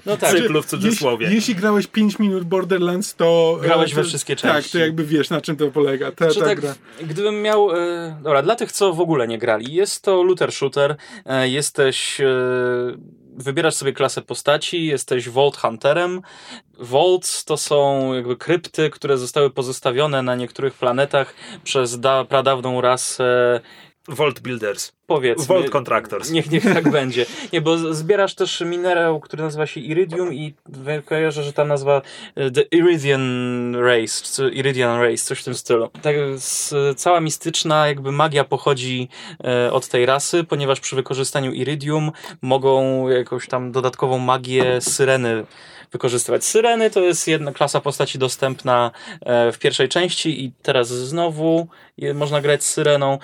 No tak. Cyklu w cudzysłowie. Jeśli, jeśli grałeś 5 minut Borderlands, to... Grałeś we wszystkie części. Tak, to jakby wiesz, na czym to polega. Ta, ta tak, gra. Gdybym miał... E, dobra, dla tych, co w ogóle nie grali. Jest to looter shooter. E, jesteś... E, wybierasz sobie klasę postaci, jesteś Vault Hunterem. Vaults to są jakby krypty, które zostały pozostawione na niektórych planetach przez da, pradawną rasę Vault Builders. Powiedzmy. Vault Contractors. Niech, niech tak będzie. Nie, bo zbierasz też minerał, który nazywa się Iridium i kojarzę, że ta nazwa e, The Iridian Race, Iridian Race, coś w tym stylu. Tak, cała mistyczna jakby magia pochodzi e, od tej rasy, ponieważ przy wykorzystaniu Iridium mogą jakąś tam dodatkową magię syreny wykorzystywać. Syreny to jest jedna klasa postaci dostępna e, w pierwszej części i teraz znowu można grać z Syreną.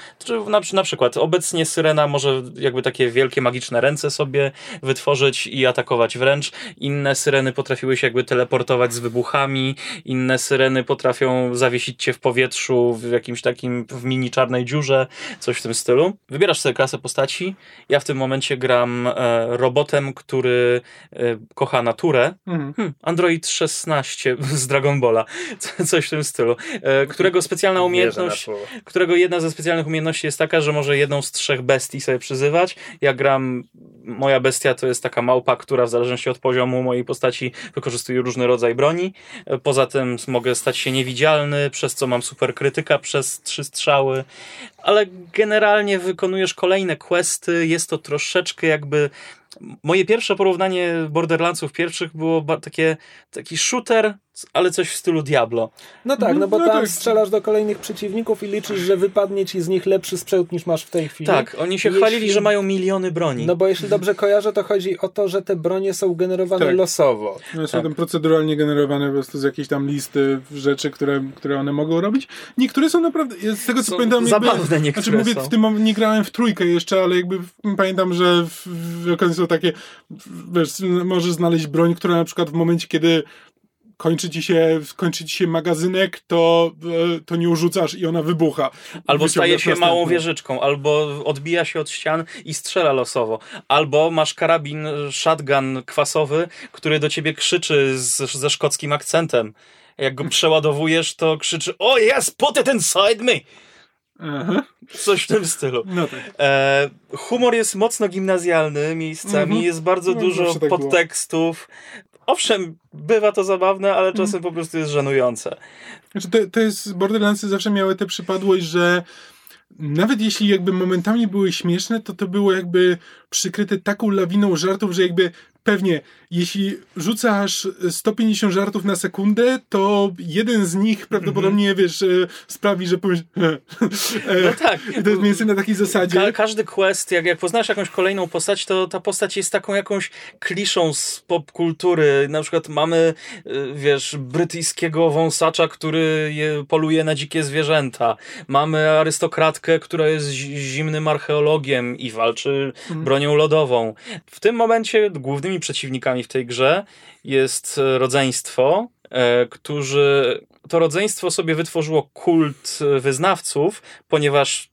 Na, na przykład obecnie Syrena może jakby takie wielkie magiczne ręce sobie wytworzyć i atakować wręcz. Inne Syreny potrafiły się jakby teleportować z wybuchami, inne Syreny potrafią zawiesić cię w powietrzu w jakimś takim w mini czarnej dziurze, coś w tym stylu. Wybierasz sobie klasę postaci. Ja w tym momencie gram e, robotem, który e, kocha naturę. Mhm. Hmm, Android 16 <laughs> z Dragon Balla, coś w tym stylu, e, którego specjalna umiejętność którego jedna ze specjalnych umiejętności jest taka, że może jedną z trzech bestii sobie przyzywać. Ja gram, moja bestia to jest taka małpa, która w zależności od poziomu mojej postaci wykorzystuje różny rodzaj broni. Poza tym mogę stać się niewidzialny, przez co mam super krytyka przez trzy strzały, ale generalnie wykonujesz kolejne questy, jest to troszeczkę jakby moje pierwsze porównanie Borderlandsów pierwszych było takie taki shooter ale coś w stylu Diablo. No tak, no bo no tam tak. strzelasz do kolejnych przeciwników i liczysz, że wypadnie ci z nich lepszy sprzęt niż masz w tej chwili. Tak, oni się jeśli... chwalili, że mają miliony broni. No bo jeśli dobrze kojarzę, to chodzi o to, że te bronie są generowane tak. losowo. No, są tak. proceduralnie generowane po prostu z jakiejś tam listy rzeczy, które, które one mogą robić. Niektóre są naprawdę, z tego co są pamiętam... Zabawne jakby, niektóre znaczy, mówię, są. w tym nie grałem w trójkę jeszcze, ale jakby pamiętam, że w, w, są takie, wiesz, możesz znaleźć broń, która na przykład w momencie, kiedy kończy ci się, kończy ci się magazynek, to, e, to nie urzucasz i ona wybucha. Albo staje się małą wieżyczką, albo odbija się od ścian i strzela losowo. Albo masz karabin, shotgun kwasowy, który do ciebie krzyczy z, ze szkockim akcentem. Jak go przeładowujesz, to krzyczy Oh yes, put it inside me! Aha. Coś w tym stylu. No tak. e, humor jest mocno gimnazjalny miejscami, mhm. jest bardzo no, dużo tak podtekstów. Było owszem, bywa to zabawne, ale czasem mm. po prostu jest żenujące. Znaczy to, to jest, Borderlandsy zawsze miały tę przypadłość, że nawet jeśli jakby momentami były śmieszne, to to było jakby przykryte taką lawiną żartów, że jakby pewnie, jeśli rzucasz 150 żartów na sekundę, to jeden z nich prawdopodobnie, mm -hmm. wiesz, e, sprawi, że powiesz... <laughs> No tak. to jest więcej na takiej zasadzie. Ka każdy quest, jak, jak poznasz jakąś kolejną postać, to ta postać jest taką jakąś kliszą z popkultury. Na przykład mamy, e, wiesz, brytyjskiego wąsacza, który je, poluje na dzikie zwierzęta. Mamy arystokratkę, która jest zimnym archeologiem i walczy mm. bronią lodową. W tym momencie głównym głównymi przeciwnikami w tej grze jest e, rodzeństwo, e, którzy to rodzeństwo sobie wytworzyło kult e, wyznawców, ponieważ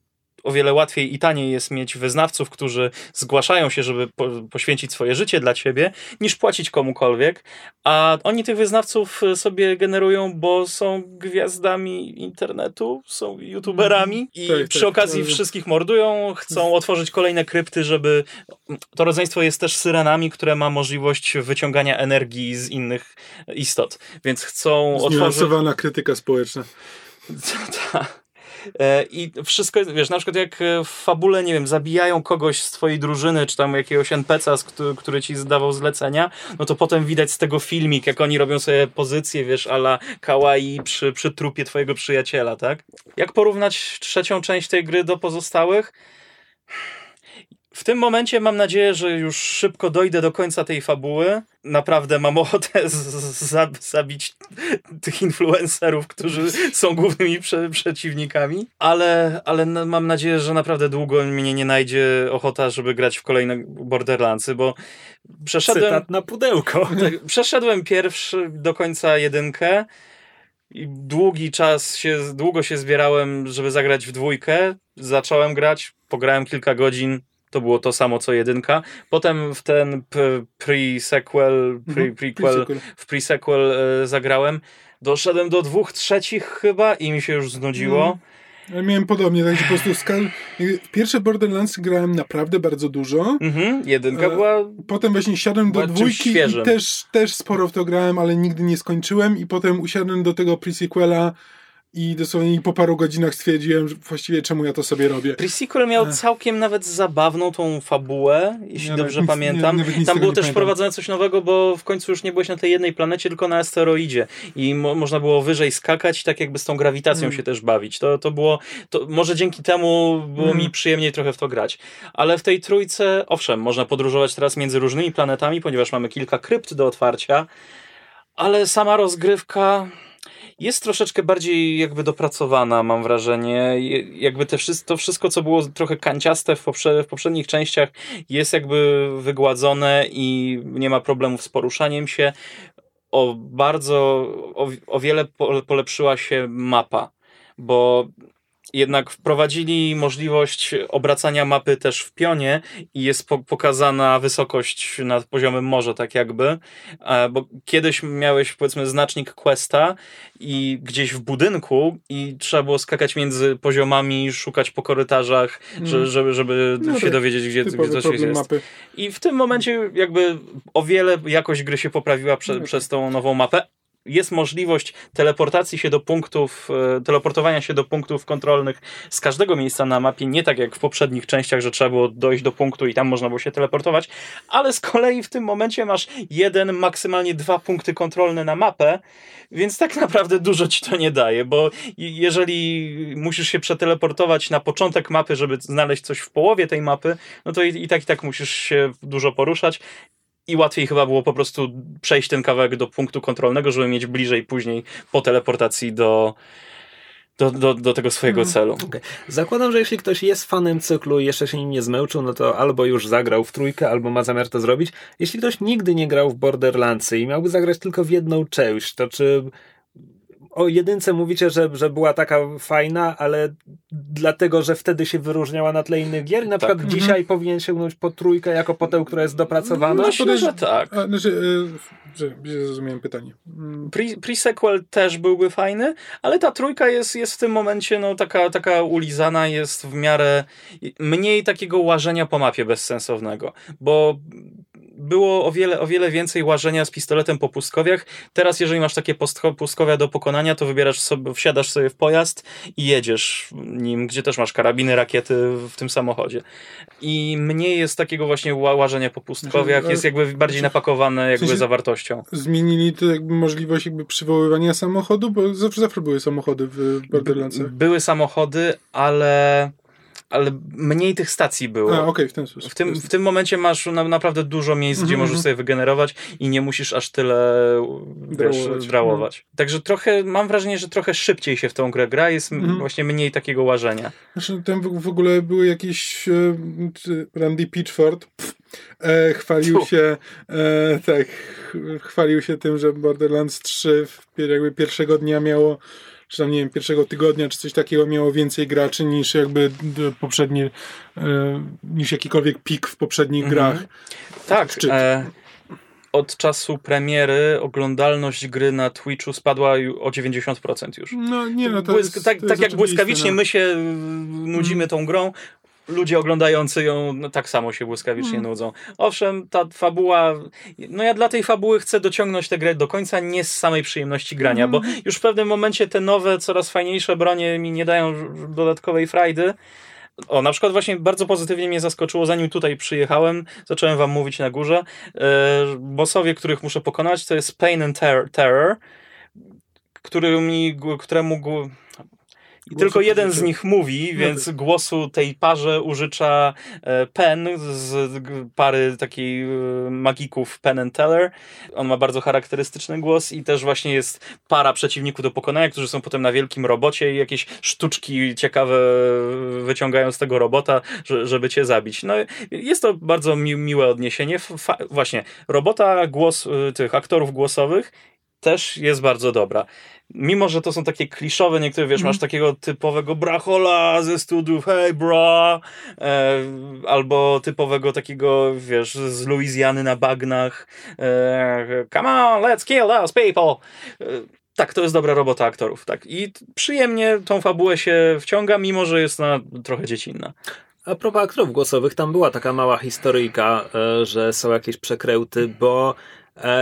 o wiele łatwiej i taniej jest mieć wyznawców, którzy zgłaszają się, żeby po, poświęcić swoje życie dla ciebie, niż płacić komukolwiek. A oni tych wyznawców e, sobie generują, bo są gwiazdami internetu, są youtuberami i tak, przy tak, okazji tak. wszystkich mordują, chcą otworzyć kolejne krypty, żeby. To rodzeństwo jest też syrenami, które ma możliwość wyciągania energii z innych istot, więc chcą otworzyć. krytyka społeczna. <laughs> Tak. E, I wszystko jest, wiesz, na przykład jak w fabule, nie wiem, zabijają kogoś z twojej drużyny, czy tam jakiegoś NPC'a, który ci zdawał zlecenia, no to potem widać z tego filmik, jak oni robią sobie pozycję, wiesz, ala kawaii przy, przy trupie twojego przyjaciela, tak? Jak porównać trzecią część tej gry do pozostałych? W tym momencie mam nadzieję, że już szybko dojdę do końca tej fabuły. Naprawdę mam ochotę zabić tych influencerów, którzy są głównymi prze przeciwnikami, ale, ale mam nadzieję, że naprawdę długo mnie nie najdzie ochota, żeby grać w kolejne Borderlandsy, bo przeszedłem... Cytat na pudełko. <laughs> Tak, przeszedłem pierwszy do końca jedynkę i długi czas się, długo się zbierałem, żeby zagrać w dwójkę. Zacząłem grać, pograłem kilka godzin, to było to samo co jedynka. Potem w ten pre-sequel, pre mhm. prequel, w pre-sequel e, zagrałem. Doszedłem do dwóch trzecich chyba i mi się już znudziło. Mhm. Ja miałem podobnie, tak po prostu skal... Pierwsze Borderlands grałem naprawdę bardzo dużo. Mhm, jedynka e, była... Potem właśnie siadłem do dwójki i też, też sporo w to grałem, ale nigdy nie skończyłem i potem usiadłem do tego pre-sequela i dosłownie po paru godzinach stwierdziłem, że właściwie czemu ja to sobie robię. Pre-sequel miał całkiem nawet zabawną tą fabułę, jeśli dobrze pamiętam. Nie, Tam było też wprowadzone coś nowego, bo w końcu już nie byłeś na tej jednej planecie, tylko na asteroidzie i mo można było wyżej skakać tak jakby z tą grawitacją mm. się też bawić. To, to było, to może dzięki temu było mm. mi przyjemniej trochę w to grać. Ale w tej trójce, owszem, można podróżować teraz między różnymi planetami, ponieważ mamy kilka krypt do otwarcia, ale sama rozgrywka jest troszeczkę bardziej jakby dopracowana, mam wrażenie. Jakby te to wszystko, co było trochę kanciaste w, poprze w poprzednich częściach, jest jakby wygładzone i nie ma problemów z poruszaniem się. O bardzo, o, o wiele polepszyła się mapa, bo jednak wprowadzili możliwość obracania mapy też w pionie i jest po pokazana wysokość nad poziomem morza, tak jakby, e, bo kiedyś miałeś powiedzmy znacznik questa i gdzieś w budynku i trzeba było skakać między poziomami, szukać po korytarzach, mm. żeby, żeby no się tak, dowiedzieć, gdzie, gdzie coś jest. Mapy. I w tym momencie jakby o wiele jakość gry się poprawiła prze, no. przez tą nową mapę, jest możliwość teleportacji się do punktów, e, teleportowania się do punktów kontrolnych z każdego miejsca na mapie, nie tak jak w poprzednich częściach, że trzeba było dojść do punktu i tam można było się teleportować, ale z kolei w tym momencie masz jeden, maksymalnie dwa punkty kontrolne na mapę, więc tak naprawdę dużo ci to nie daje, bo jeżeli musisz się przeteleportować na początek mapy, żeby znaleźć coś w połowie tej mapy, no to i, i tak i tak musisz się dużo poruszać i łatwiej chyba było po prostu przejść ten kawałek do punktu kontrolnego, żeby mieć bliżej później po teleportacji do, do, do, do tego swojego mhm. celu. Okay. Zakładam, że jeśli ktoś jest fanem cyklu i jeszcze się nim nie zmęczył, no to albo już zagrał w trójkę, albo ma zamiar to zrobić. Jeśli ktoś nigdy nie grał w Borderlandsy i miałby zagrać tylko w jedną część, to czy o jedynce mówicie, że, że była taka fajna, ale dlatego, że wtedy się wyróżniała na tle innych gier. Na tak. przykład mhm. dzisiaj powinien sięgnąć po trójkę jako po tę, która jest dopracowana. Myślę, że tak. A, znaczy, że, że zrozumiałem pytanie. Mm. Pre, pre-sequel też byłby fajny, ale ta trójka jest, jest w tym momencie no, taka, taka ulizana, jest w miarę mniej takiego łażenia po mapie bezsensownego, bo było o wiele, o wiele więcej łażenia z pistoletem po pustkowiach. Teraz, jeżeli masz takie pustkowia do pokonania, to wybierasz sobie, wsiadasz sobie w pojazd i jedziesz nim, gdzie też masz karabiny, rakiety w tym samochodzie. I mniej jest takiego właśnie łażenia po pustkowiach, znaczy, jest jakby bardziej napakowane jakby zawartością. Zmienili to jakby możliwość jakby przywoływania samochodu, bo zawsze, zawsze były samochody w Borderlandsach. Były samochody, ale ale mniej tych stacji było. A, okay, w ten sposób. W tym, w tym momencie masz na, naprawdę dużo miejsc, gdzie -hmm. możesz sobie wygenerować i nie musisz aż tyle wiesz, drałować. No. Także trochę, mam wrażenie, że trochę szybciej się w tą grę gra, jest -hmm. właśnie mniej takiego łażenia. Znaczy, tam w, w ogóle były jakieś e, Randy Pitchford pff, e, chwalił się e, tak, chwalił się tym, że Borderlands 3 jakby pierwszego dnia miało czy tam, nie wiem, pierwszego tygodnia, czy coś takiego miało więcej graczy niż jakby poprzednie, e, niż jakikolwiek pik w poprzednich mhm. grach. Tak. E, od czasu premiery oglądalność gry na Twitchu spadła o 90% już. No nie, no to Błysk, jest, tak, to tak jak błyskawicznie no. my się nudzimy tą grą, ludzie oglądający ją no, tak samo się błyskawicznie hmm. nudzą. Owszem, ta fabuła, no ja dla tej fabuły chcę dociągnąć tę grę do końca, nie z samej przyjemności grania, hmm. bo już w pewnym momencie te nowe, coraz fajniejsze bronie mi nie dają dodatkowej frajdy. O, na przykład właśnie bardzo pozytywnie mnie zaskoczyło, zanim tutaj przyjechałem, zacząłem wam mówić na górze. Yy, bossowie, których muszę pokonać, to jest Pain and Terror, terror który mi, któremu i tylko jeden z nich mówi, no więc głosu tej parze użycza e, Pen z pary takiej e, magików Pen and Teller. On ma bardzo charakterystyczny głos i też właśnie jest para przeciwników do pokonania, którzy są potem na wielkim robocie i jakieś sztuczki ciekawe wyciągają z tego robota, żeby cię zabić. No jest to bardzo mi miłe odniesienie. Fa właśnie, robota głos e, tych aktorów głosowych też jest bardzo dobra mimo, że to są takie kliszowe, niektóre, wiesz, mm. masz takiego typowego brachola ze studiów, hey bra, e, albo typowego takiego, wiesz, z Luizjany na bagnach, e, come on, let's kill those people. E, tak, to jest dobra robota aktorów, tak. I przyjemnie tą fabułę się wciąga, mimo, że jest ona trochę dziecinna. A propos aktorów głosowych, tam była taka mała historyjka, e, że są jakieś przekręty, bo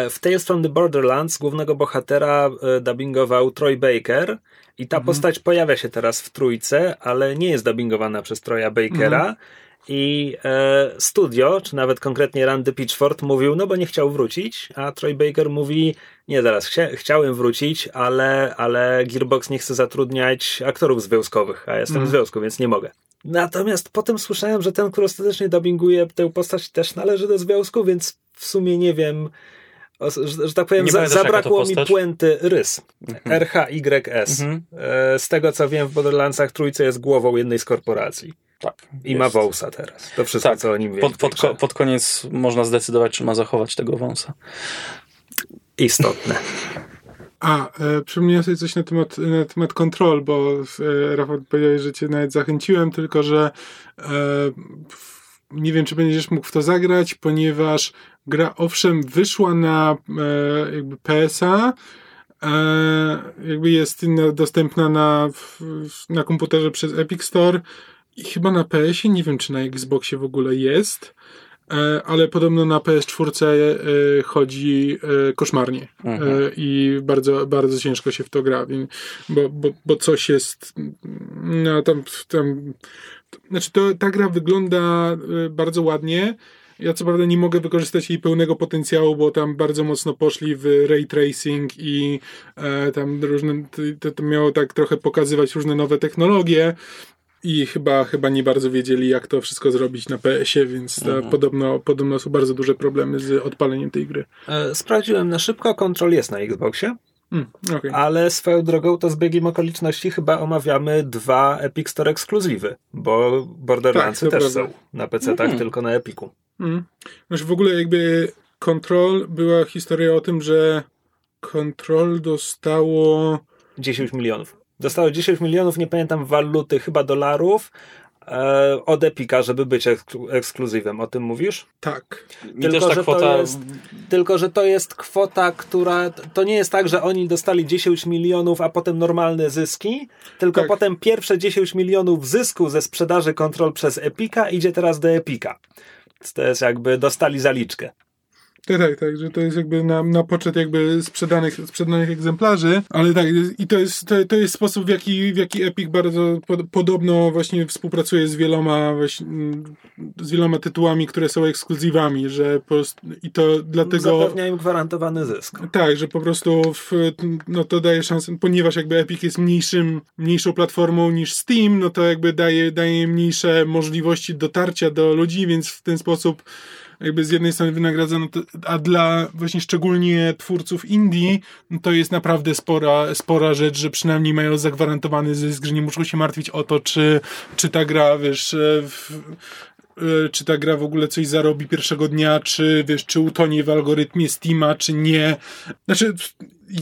w Tales from the Borderlands głównego bohatera e, dubbingował Troy Baker i ta mhm. postać pojawia się teraz w trójce, ale nie jest dubbingowana przez Troya Bakera. Mhm. I e, studio, czy nawet konkretnie Randy Pitchford mówił, no bo nie chciał wrócić, a Troy Baker mówi, nie zaraz, chcia, chciałem wrócić, ale, ale Gearbox nie chce zatrudniać aktorów związkowych, a ja jestem mm. w związku, więc nie mogę. Natomiast potem słyszałem, że ten, który ostatecznie dubbinguje tę postać też należy do związku, więc w sumie nie wiem, że, że, tak powiem, za, zabrakło mi puenty rys. Mhm. RHYS. Mhm. E, z tego co wiem, w Borderlandsach trójce jest głową jednej z korporacji. Tak. I jest. ma wąsa teraz. To wszystko, tak. co o nim wie. Pod, pod, pod, koniec można zdecydować, czy ma zachować tego wąsa. Istotne. A, e, przypomniałem sobie coś na temat, na temat kontrol, bo e, Rafał powiedział, że cię nawet zachęciłem, tylko że e, nie wiem, czy będziesz mógł w to zagrać, ponieważ gra owszem wyszła na e, jakby PSA, e, jakby jest dostępna na, na komputerze przez Epic Store, i chyba na PS-ie, nie wiem czy na Xboxie w ogóle jest, e, ale podobno na PS4 e, chodzi e, koszmarnie mhm. i bardzo, bardzo ciężko się w to gra, bo, bo, bo coś jest, no tam, tam znaczy to, ta gra wygląda bardzo ładnie, ja co prawda nie mogę wykorzystać jej pełnego potencjału, bo tam bardzo mocno poszli w ray tracing i e, tam różne, to, to miało tak trochę pokazywać różne nowe technologie, i chyba, chyba nie bardzo wiedzieli, jak to wszystko zrobić na PS-ie, więc mhm. podobno, podobno są bardzo duże problemy z odpaleniem tej gry. E, sprawdziłem na szybko, kontrol jest na Xboxie. Mm, okay. Ale swoją drogą to z biegiem okoliczności chyba omawiamy dwa Epic Store ekskluzywy, bo Borderlandsy tak, też prawda. są na PC, tak mm. tylko na Epiku. Mm. Znaczy w ogóle jakby Control była historia o tym, że Control dostało 10 milionów. Dostało 10 milionów, nie pamiętam waluty, chyba dolarów, e, od Epika, żeby być ekskluzywem. O tym mówisz? Tak. Tylko że, kwota... to jest, tylko, że to jest kwota, która. To nie jest tak, że oni dostali 10 milionów, a potem normalne zyski, tylko tak. potem pierwsze 10 milionów zysku ze sprzedaży kontrol przez Epika idzie teraz do Epika. To jest jakby dostali zaliczkę. Tak, tak, tak, że to jest jakby na, na poczet jakby sprzedanych, sprzedanych egzemplarzy, ale tak, i to jest, to, to jest sposób, w jaki, w jaki Epic bardzo pod, podobno właśnie współpracuje z wieloma właśnie, z wieloma tytułami, które są ekskluzywami, że po prostu, i to dlatego... Zapewnia im gwarantowany zysk. Tak, że po prostu w, no to daje szansę, ponieważ jakby Epic jest mniejszym, mniejszą platformą niż Steam, no to jakby daje, daje mniejsze możliwości dotarcia do ludzi, więc w ten sposób jakby z jednej strony wynagradzano, a dla właśnie szczególnie twórców indie, no to jest naprawdę spora, spora rzecz, że przynajmniej mają zagwarantowany zysk, że nie muszą się martwić o to, czy, czy ta gra, wiesz, e, w, e, czy ta gra w ogóle coś zarobi pierwszego dnia, czy wiesz, czy utonie w algorytmie Steama, czy nie. Znaczy,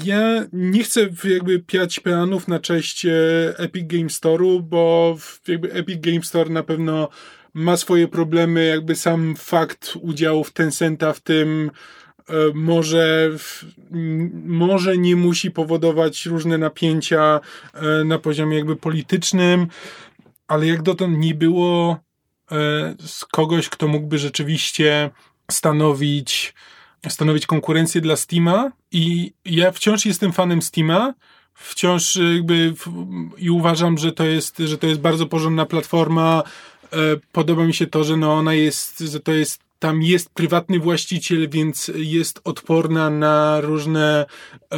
ja nie chcę jakby piać peanów na cześć e, Epic Game Store'u, bo jakby Epic Game Store na pewno ma swoje problemy, jakby sam fakt udziału w Tencenta w tym e, może, może nie musi powodować różne napięcia e, na poziomie jakby politycznym, ale jak dotąd nie było e, z kogoś, kto mógłby rzeczywiście stanowić, stanowić konkurencję dla Steama. I ja wciąż jestem fanem Steama, wciąż jakby i uważam, że to jest, że to jest bardzo porządna platforma, podoba mi się to, że no ona jest, że to jest tam jest prywatny właściciel, więc jest odporna na różne, e,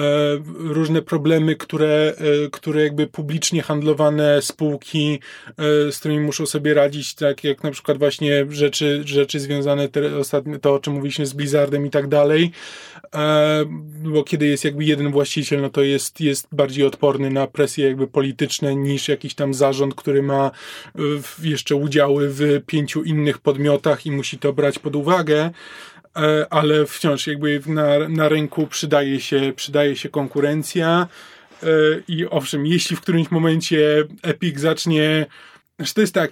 różne problemy, które, e, które jakby publicznie handlowane spółki, e, z którymi muszą sobie radzić, tak jak na przykład właśnie rzeczy, rzeczy związane, te, ostatnio, to o czym mówiliśmy z Blizzardem i tak dalej, e, bo kiedy jest jakby jeden właściciel, no to jest, jest bardziej odporny na presje jakby polityczne niż jakiś tam zarząd, który ma e, jeszcze udziały w pięciu innych podmiotach i musi to brać pod uwagę, e, ale wciąż jakby na, na rynku przydaje się, przydaje się konkurencja e, i owszem, jeśli w którymś momencie Epic zacznie, znaczy to jest tak,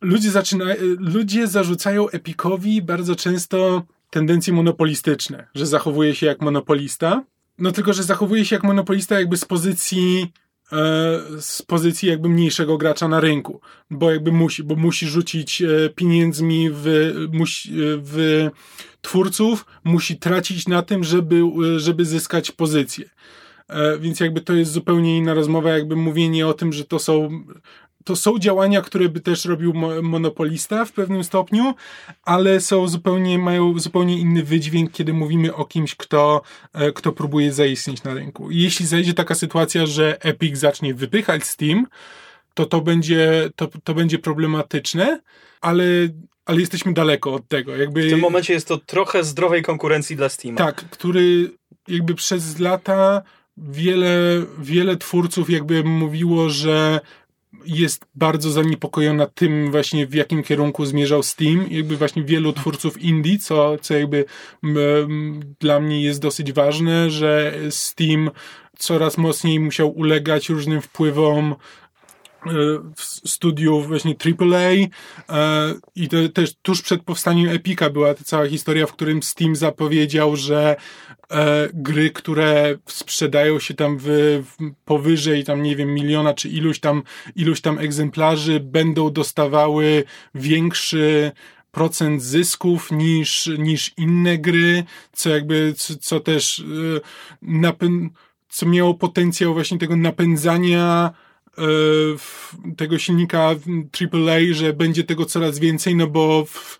ludzie zaczyna, ludzie zarzucają Epicowi bardzo często tendencje monopolistyczne, że zachowuje się jak monopolista, no tylko, że zachowuje się jak monopolista jakby z pozycji z pozycji jakby mniejszego gracza na rynku, bo jakby musi, bo musi rzucić e, pieniędzmi w, musi, w twórców, musi tracić na tym, żeby, żeby zyskać pozycję. Więc jakby to jest zupełnie inna rozmowa, jakby mówienie o tym, że to są to są działania, które by też robił monopolista w pewnym stopniu, ale są zupełnie, mają zupełnie inny wydźwięk, kiedy mówimy o kimś, kto, e, kto próbuje zaistnieć na rynku. I jeśli zajdzie taka sytuacja, że Epic zacznie wypychać Steam, to to będzie, to, to będzie problematyczne, ale, ale jesteśmy daleko od tego. Jakby, w tym momencie jest to trochę zdrowej konkurencji dla Steam. Tak, który jakby przez lata wiele, wiele twórców jakby mówiło, że jest bardzo zaniepokojona tym właśnie w jakim kierunku zmierzał Steam. Jakby właśnie wielu twórców indie, co, co jakby m, dla mnie jest dosyć ważne, że Steam coraz mocniej musiał ulegać różnym wpływom e, studiów właśnie AAA e, i to też tuż przed powstaniem Epika była ta cała historia, w którym Steam zapowiedział, że e, gry, które sprzedają się tam w, w, powyżej tam nie wiem miliona czy iluś tam iluś tam egzemplarzy będą dostawały większy procent zysków niż, niż inne gry, co jakby, co, co też e, co miało potencjał właśnie tego napędzania e, tego silnika AAA, że będzie tego coraz więcej, no bo w,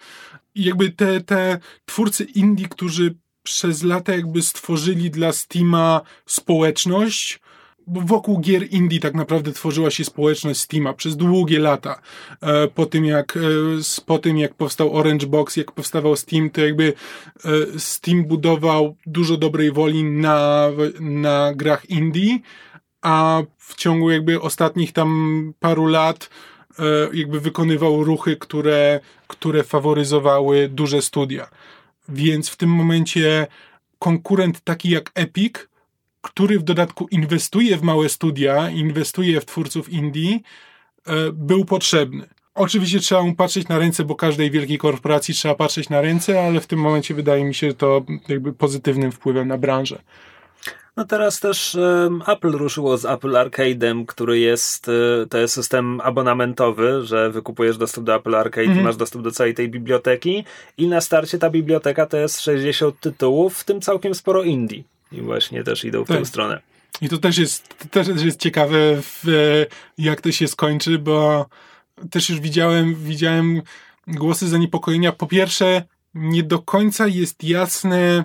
jakby te, te twórcy indie, którzy przez lata jakby stworzyli dla Steama społeczność, bo wokół gier indie tak naprawdę tworzyła się społeczność Steama przez długie lata. E, po tym jak, e, po tym jak powstał Orange Box, jak powstawał Steam, to jakby e, Steam budował dużo dobrej woli na, na grach indie, a w ciągu jakby ostatnich tam paru lat jakby wykonywał ruchy, które, które faworyzowały duże studia. Więc w tym momencie konkurent taki jak Epic, który w dodatku inwestuje w małe studia, inwestuje w twórców indie, e, był potrzebny. Oczywiście trzeba mu patrzeć na ręce, bo każdej wielkiej korporacji trzeba patrzeć na ręce, ale w tym momencie wydaje mi się to jakby pozytywnym wpływem na branżę. No teraz też Apple ruszyło z Apple Arcade'em, który jest, e, to jest system abonamentowy, że wykupujesz dostęp do Apple Arcade mm -hmm. i masz dostęp do całej tej biblioteki i na starcie ta biblioteka to jest 60 tytułów, w tym całkiem sporo indie. I właśnie też idą w tak. tę stronę. I to też jest, to też jest ciekawe, w, jak to się skończy, bo też już widziałem, widziałem głosy zaniepokojenia. Po pierwsze, nie do końca jest jasne, E,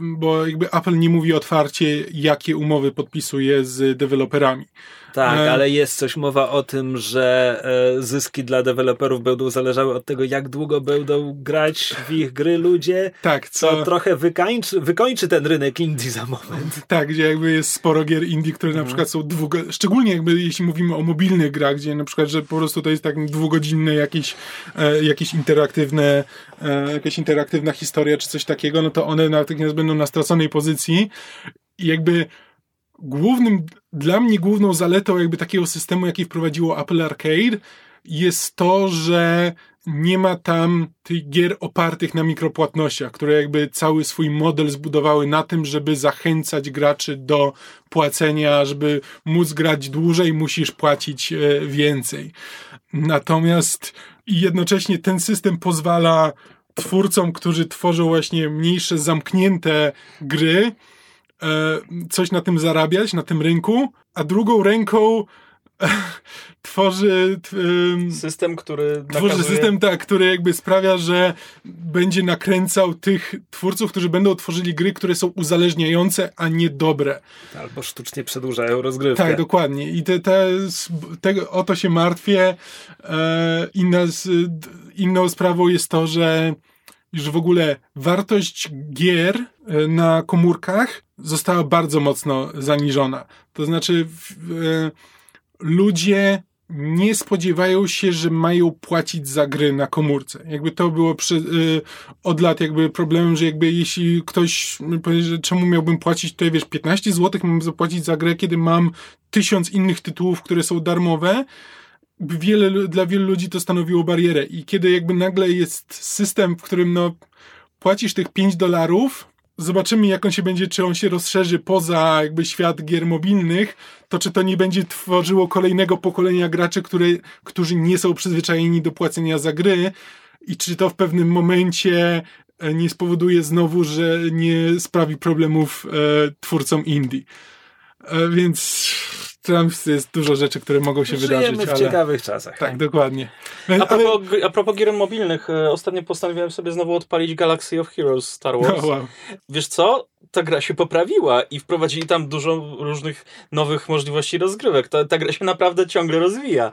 bo jakby Apple nie mówi otwarcie, jakie umowy podpisuje z deweloperami. Tak, e... ale jest coś mowa o tym, że e, zyski dla deweloperów będą zależały od tego, jak długo będą grać w ich gry ludzie. Tak, co, co trochę wykańczy, wykończy ten rynek indie za moment. Tak, gdzie jakby jest sporo gier indie, które na mhm. przykład są długo, szczególnie jakby jeśli mówimy o mobilnych grach, gdzie na przykład, że po prostu to jest tak dwugodzinne jakieś, e, jakieś interaktywne, e, jakaś interaktywna historia czy coś takiego, no to one natychmiast będą na straconej pozycji i jakby głównym, dla mnie główną zaletą jakby takiego systemu, jaki wprowadziło Apple Arcade, jest to, że nie ma tam tych gier opartych na mikropłatnościach, które jakby cały swój model zbudowały na tym, żeby zachęcać graczy do płacenia, żeby móc grać dłużej, musisz płacić e, więcej. Natomiast jednocześnie ten system pozwala twórcom, którzy tworzą właśnie mniejsze, zamknięte gry, coś na tym zarabiać, na tym rynku, a drugą ręką <laughs> tworzy system, który tworzy nakazuje... system, tak, który jakby sprawia, że będzie nakręcał tych twórców, którzy będą tworzyli gry, które są uzależniające, a nie dobre. Albo sztucznie przedłużają rozgrywkę. Tak, dokładnie. I te, te, te o to się martwię. E, inna, inną sprawą jest to, że już w ogóle wartość gier e, na komórkach została bardzo mocno zaniżona. To znaczy, e, ludzie nie spodziewają się, że mają płacić za gry na komórce. Jakby to było przy, e, od lat jakby problemem, że jakby jeśli ktoś powie, że czemu miałbym płacić tutaj, wiesz, 15 zł mam zapłacić za grę, kiedy mam tysiąc innych tytułów, które są darmowe, wiele, dla wielu ludzi to stanowiło barierę. I kiedy jakby nagle jest system, w którym no, płacisz tych 5 dolarów zobaczymy jak on się będzie, czy on się rozszerzy poza jakby świat gier mobilnych, to czy to nie będzie tworzyło kolejnego pokolenia graczy, które, którzy nie są przyzwyczajeni do płacenia za gry i czy to w pewnym momencie e, nie spowoduje znowu, że nie sprawi problemów e, twórcom indie. E, więc tam jest dużo rzeczy, które mogą się Żyjemy wydarzyć. w ale... ciekawych czasach. Tak, dokładnie. A propos, a propos gier mobilnych, e, ostatnio postanowiłem sobie znowu odpalić Galaxy of Heroes Star Wars. No, wow. Wiesz co? Ta gra się poprawiła i wprowadzili tam dużo różnych nowych możliwości rozgrywek. Ta, ta gra się naprawdę ciągle rozwija.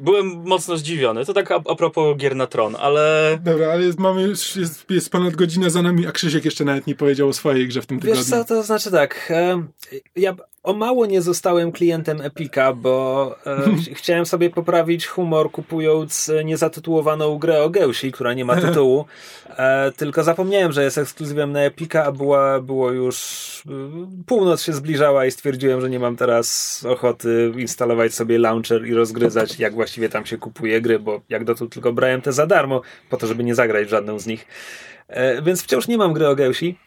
Byłem mocno zdziwiony. To tak a, a propos gier na tron, ale Dobra, ale jest, mamy już, jest, jest ponad godzina za nami, a Krzysiek jeszcze nawet nie powiedział o swojej grze w tym tygodniu. Wiesz co, to znaczy tak, e, ja o mało nie zostałem klientem Epika, bo e, <laughs> ch- chciałem sobie poprawić humor kupując e, niezatytułowaną grę o Geusi, która nie ma tytułu, <laughs> e, tylko zapomniałem, że jest ekskluzywem na Epika, a była, było już e, północ się zbliżała i stwierdziłem, że nie mam teraz ochoty instalować sobie launcher i rozgryzać, jak właściwie tam się kupuje gry, bo jak dotąd tylko brałem te za darmo, po to, żeby nie zagrać w żadną z nich. E, więc wciąż nie mam gry o Geusi.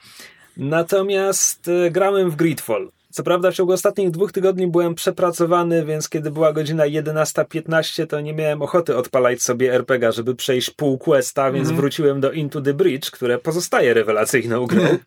Natomiast e, grałem w Gridfall. Co prawda w ciągu ostatnich dwóch tygodni byłem przepracowany, więc kiedy była godzina 11.15, to nie miałem ochoty odpalać sobie RPG, żeby przejść pół questa, więc wróciłem do Into the Bridge, które pozostaje rewelacyjną grą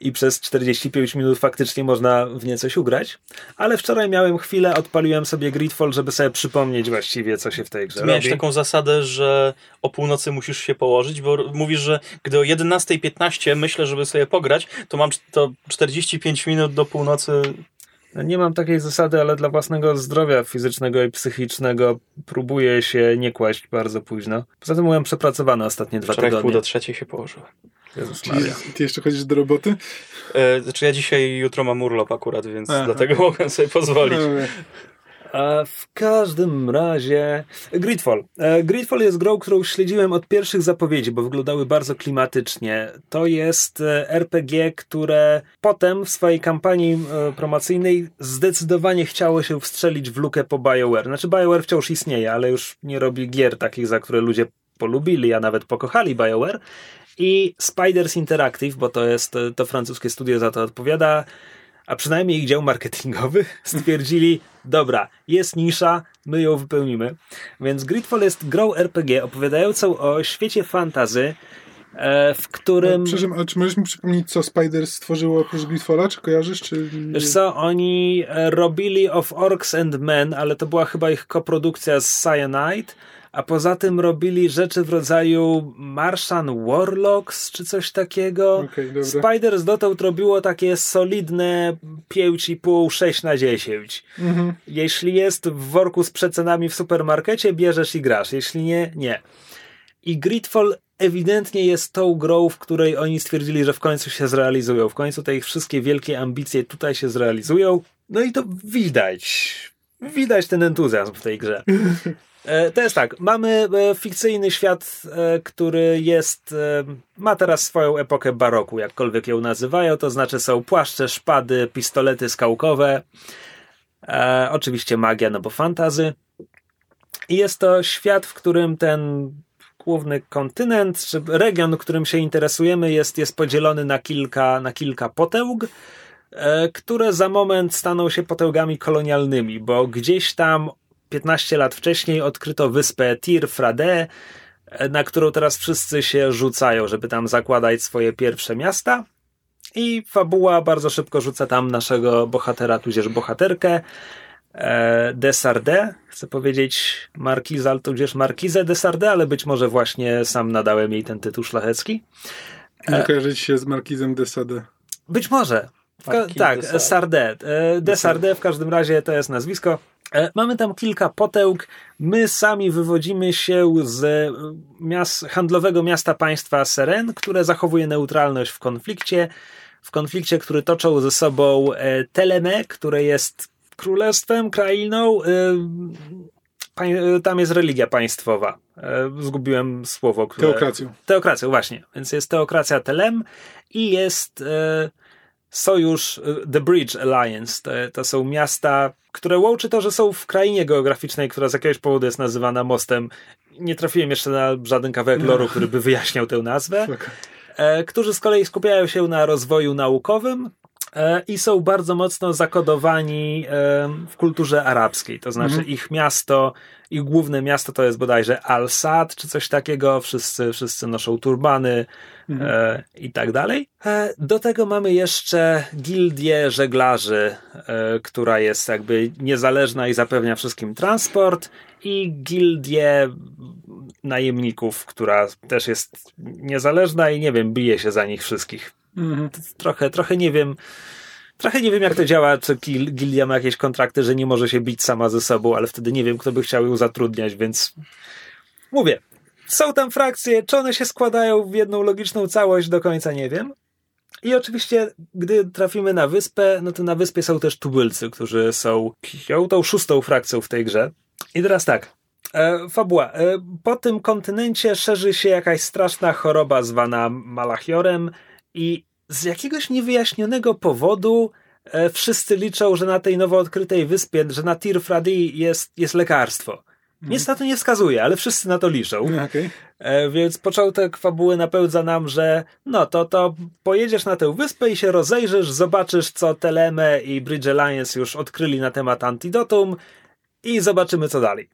i przez 45 minut faktycznie można w nie coś ugrać. Ale wczoraj miałem chwilę, odpaliłem sobie Gridfall, żeby sobie przypomnieć właściwie, co się w tej grze Ty miałeś robi. taką zasadę, że o północy musisz się położyć, bo mówisz, że gdy o 11.15 myślę, żeby sobie pograć, to mam to 45 minut do północy. Nie mam takiej zasady, ale dla własnego zdrowia fizycznego i psychicznego próbuję się nie kłaść bardzo późno. Poza tym byłem przepracowany ostatnie dwa Wczoraj w pół tygodnie. do trzeciej się położyłem. Jezus Maria. ty jeszcze chodzisz do roboty? E, znaczy ja dzisiaj i jutro mam urlop akurat, więc Aha. dlatego mogłem sobie pozwolić. Dobra. A w każdym razie Gridfall. E, Gridfall jest grą, którą śledziłem od pierwszych zapowiedzi, bo wyglądały bardzo klimatycznie. To jest e, RPG, które potem w swojej kampanii e, promocyjnej zdecydowanie chciało się wstrzelić w lukę po BioWare. Znaczy BioWare wciąż istnieje, ale już nie robi gier takich, za które ludzie polubili, a nawet pokochali BioWare. I Spiders Interactive, bo to jest to, to francuskie studio za to odpowiada, a przynajmniej ich dział marketingowy, <laughs> stwierdzili, dobra, jest nisza, my ją wypełnimy. Więc Gridfall jest grą RPG opowiadającą o świecie fantazy, e, w którym... Przepraszam, ale czy możesz mi przypomnieć, co Spider stworzyło oprócz Gridfalla? Czy kojarzysz? Czy... Wiesz co, oni e, robili of Orcs and Men, ale to była chyba ich koprodukcja z Cyanide, a poza tym robili rzeczy w rodzaju Martian Warlocks czy coś takiego. Dobra. Spiders dotąd robiło takie solidne 5,5, 6 na 10. Mhm. Jeśli jest w worku z przecenami w supermarkecie, bierzesz i grasz. Jeśli nie, nie. I Gridfall ewidentnie jest tą grą, w której oni stwierdzili, że w końcu się zrealizują. W końcu te ich wszystkie wielkie ambicje tutaj się zrealizują. No i to widać. Widać ten entuzjazm w tej grze. <laughs> E, To jest tak, mamy e, fikcyjny świat, e, który jest, ma teraz swoją epokę baroku, jakkolwiek ją nazywają, to znaczy są płaszcze, szpady, pistolety skałkowe, oczywiście magia, no bo fantazy. I jest to świat, w którym ten główny kontynent, czy region, którym się interesujemy, jest, jest podzielony na kilka, na kilka potęg, które za moment staną się potęgami kolonialnymi, bo gdzieś tam 15 lat wcześniej odkryto wyspę Tir Frade, na którą teraz wszyscy się rzucają, żeby tam zakładać swoje pierwsze miasta. I fabuła bardzo szybko rzuca tam naszego bohatera, tudzież bohaterkę, e, Desarde, chcę powiedzieć Markiza, tudzież Markizę Desarde, ale być może właśnie sam nadałem jej ten tytuł szlachecki. Nie kojarzyć się z Markizem de Sade. Być może. Marquis tak, de Sade. Sardet. E, De Sardet w każdym razie to jest nazwisko. E, Mamy tam kilka potęg. My sami wywodzimy się z e, miast, handlowego miasta państwa Seren, które zachowuje neutralność w konflikcie. W konflikcie, który toczą ze sobą e, Teleme, które jest królestwem, krainą. e, e, Tam jest religia państwowa. E, Zgubiłem słowo, które... Teokracją. Teokracją, właśnie. Więc jest teokracja Telem i jest e, sojusz e, The Bridge Alliance. To, to są miasta, które łączy to, że są w krainie geograficznej, która z jakiegoś powodu jest nazywana mostem. Nie trafiłem jeszcze na żaden kawałek loru, który by wyjaśniał tę nazwę. <laughs> E, którzy z kolei skupiają się na rozwoju naukowym, i są bardzo mocno zakodowani w kulturze arabskiej. To znaczy mhm. ich miasto, ich główne miasto to jest bodajże Al-Sad czy coś takiego. Wszyscy, wszyscy noszą turbany mhm. e, i tak dalej. E, do tego mamy jeszcze gildię żeglarzy, e, która jest jakby niezależna i zapewnia wszystkim transport i gildię najemników, która też jest niezależna i nie wiem, bije się za nich wszystkich. Mhm. Trochę, trochę nie wiem. Trochę nie wiem, jak to działa, czy Gildia ma jakieś kontrakty, że nie może się bić sama ze sobą, ale wtedy nie wiem, kto by chciał ją zatrudniać, więc mówię, są tam frakcje, czy one się składają w jedną logiczną całość, do końca nie wiem. I oczywiście, gdy trafimy na wyspę, no to na wyspie są też tubylcy, którzy są tą szóstą frakcją w tej grze. I teraz tak, e, fabuła. E, po tym kontynencie szerzy się jakaś straszna choroba zwana Malachiorem i z jakiegoś niewyjaśnionego powodu e, wszyscy liczą, że na tej nowo odkrytej wyspie, że na Tir Fradi jest, jest lekarstwo. Nic na to nie wskazuje, ale wszyscy na to liczą. Okay. E, więc początek fabuły napełdza nam, że no to, to pojedziesz na tę wyspę i się rozejrzysz, zobaczysz co Teleme i Bridge Alliance już odkryli na temat antidotum i zobaczymy co dalej.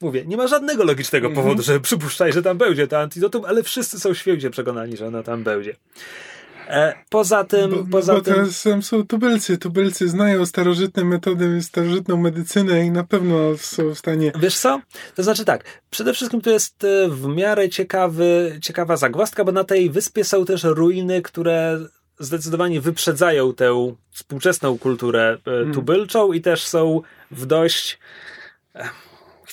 Mówię, nie ma żadnego logicznego mm -hmm. powodu, żeby przypuszczać, że tam będzie to antidotum, ale wszyscy są święcie przekonani, że ona tam będzie. E, poza tym... Bo, poza bo tym... teraz są tubylcy. Tubylcy znają starożytne metody, starożytną medycynę i na pewno są w stanie... Wiesz co? To znaczy tak, przede wszystkim to jest e, w miarę ciekawy, ciekawa zagłaska, bo na tej wyspie są też ruiny, które zdecydowanie wyprzedzają tę współczesną kulturę hmm. tubylczą i też są w dość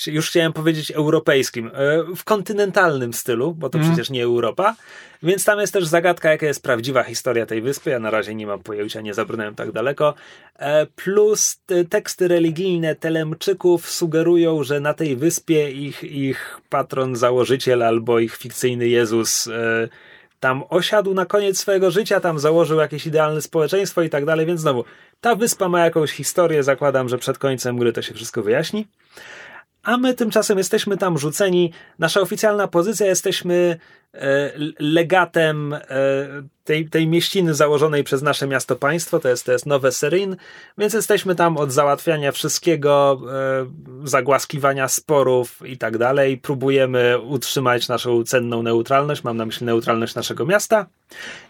już chciałem powiedzieć europejskim, w kontynentalnym stylu, bo to mm. przecież nie Europa, więc tam jest też zagadka, jaka jest prawdziwa historia tej wyspy. Ja na razie nie mam pojęcia, nie zabrnąłem tak daleko. E, plus teksty religijne Telemczyków sugerują, że na tej wyspie ich, ich patron, założyciel albo ich fikcyjny Jezus e, tam osiadł na koniec swojego życia, tam założył jakieś idealne społeczeństwo i tak dalej, więc znowu, ta wyspa ma jakąś historię, zakładam, że przed końcem gry to się wszystko wyjaśni a my tymczasem jesteśmy tam rzuceni. Nasza oficjalna pozycja jesteśmy e, legatem e, tej, tej mieściny założonej przez nasze miasto państwo, to jest, to jest Nowe Serin, więc jesteśmy tam od załatwiania wszystkiego, e, zagłaskiwania sporów i tak dalej. Próbujemy utrzymać naszą cenną neutralność, mam na myśli neutralność naszego miasta.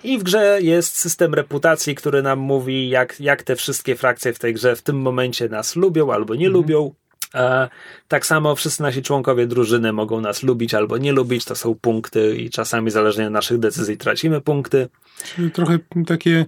I w grze jest system reputacji, który nam mówi, jak, jak te wszystkie frakcje w tej grze w tym momencie nas lubią albo nie mhm. lubią tak samo wszyscy nasi członkowie drużyny mogą nas lubić albo nie lubić, to są punkty i czasami zależnie od naszych decyzji tracimy punkty. Czyli trochę takie,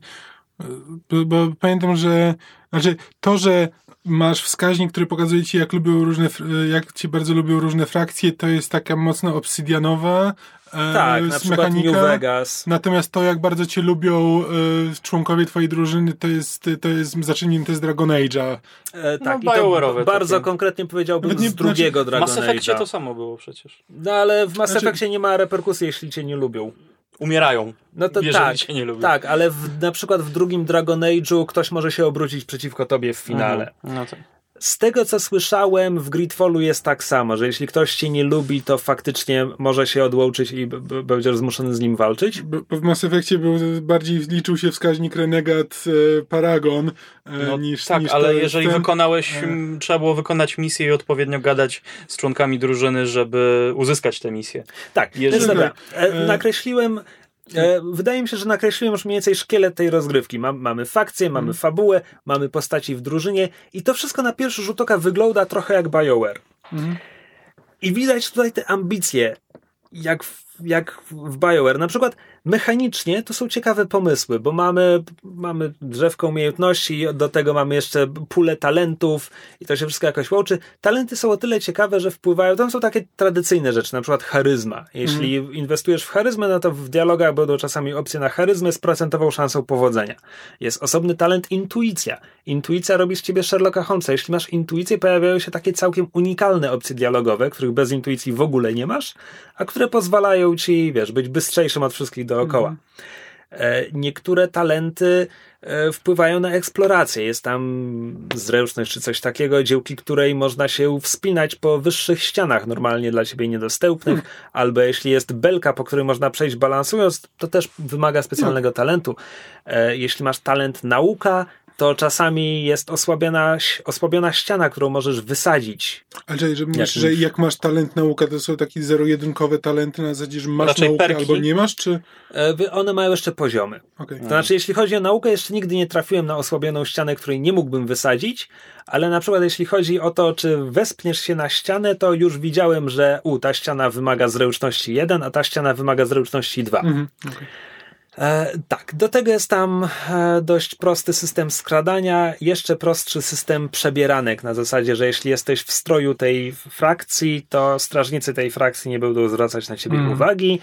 bo, bo pamiętam, że znaczy to, że masz wskaźnik, który pokazuje ci, jak lubią różne, jak ci bardzo lubią różne frakcje, to jest taka mocno obsydianowa, E, tak, na przykład mechanika. New Vegas. Natomiast to, jak bardzo cię lubią y, członkowie twojej drużyny, to jest, to jest zacznięte z Dragon Age'a. E, tak, no, i to bardzo takie. konkretnie powiedziałbym nie, z drugiego znaczy, Dragon Age'a. W Mass Effectie to samo było przecież. No ale w Mass znaczy... Effectie nie ma reperkusji, jeśli cię nie lubią. Umierają. No to tak, cię nie lubią. tak, ale w, na przykład w drugim Dragon Age'u ktoś może się obrócić przeciwko tobie w finale. Mhm. No tak. Z tego co słyszałem, w Gridfallu jest tak samo, że jeśli ktoś cię nie lubi, to faktycznie może się odłączyć i będziesz zmuszony z nim walczyć. Bo w Mass Effectie był, bardziej liczył się wskaźnik Renegat e, Paragon e, no, niż Tak, niż ale jeżeli ten... wykonałeś, e... trzeba było wykonać misję i odpowiednio gadać z członkami drużyny, żeby uzyskać tę misję. Tak, jeżeli... dobra. E, e, nakreśliłem wydaje mi się, że nakreśliłem już mniej więcej szkielet tej rozgrywki. mamy fakcje, mamy mm. fabułę, mamy postaci w drużynie i to wszystko na pierwszy rzut oka wygląda trochę jak BioWare. Mm. I widać tutaj te ambicje, jak w, jak w BioWare. Na przykład Mechanicznie to są ciekawe pomysły, bo mamy, mamy drzewko umiejętności, do tego mamy jeszcze pulę talentów i to się wszystko jakoś łączy. Talenty są o tyle ciekawe, że wpływają, tam są takie tradycyjne rzeczy, na przykład charyzma. Jeśli mm. inwestujesz w charyzmę, no to w dialogach będą czasami opcje na charyzmę z procentową szansą powodzenia. Jest osobny talent intuicja. Intuicja robi z ciebie Sherlocka Holmesa. Jeśli masz intuicję, pojawiają się takie całkiem unikalne opcje dialogowe, których bez intuicji w ogóle nie masz, a które pozwalają ci, wiesz, być bystrzejszym od wszystkich do dookoła. E, niektóre talenty e, wpływają na eksplorację. Jest tam zręczność czy coś takiego, dziełki której można się wspinać po wyższych ścianach, normalnie dla ciebie niedostępnych, hmm. albo jeśli jest belka, po której można przejść balansując, to też wymaga specjalnego hmm. talentu. E, jeśli masz talent nauka, to czasami jest osłabiona, osłabiona ściana, którą możesz wysadzić. Ale że mówisz, że jak masz talent nauka, to są takie zero-jedynkowe talenty na zasadzie, że masz Raczej naukę perki. albo nie masz, czy... E, one mają jeszcze poziomy. Okay. To znaczy, jeśli chodzi o naukę, jeszcze nigdy nie trafiłem na osłabioną ścianę, której nie mógłbym wysadzić, ale na przykład jeśli chodzi o to, czy wespniesz się na ścianę, to już widziałem, że u, ta ściana wymaga zręczności 1, a ta ściana wymaga zręczności 2. Mhm. Okay. E, tak, do tego jest tam e, dość prosty system skradania, jeszcze prostszy system przebieranek, na zasadzie, że jeśli jesteś w stroju tej frakcji, to strażnicy tej frakcji nie będą zwracać na ciebie mm. uwagi.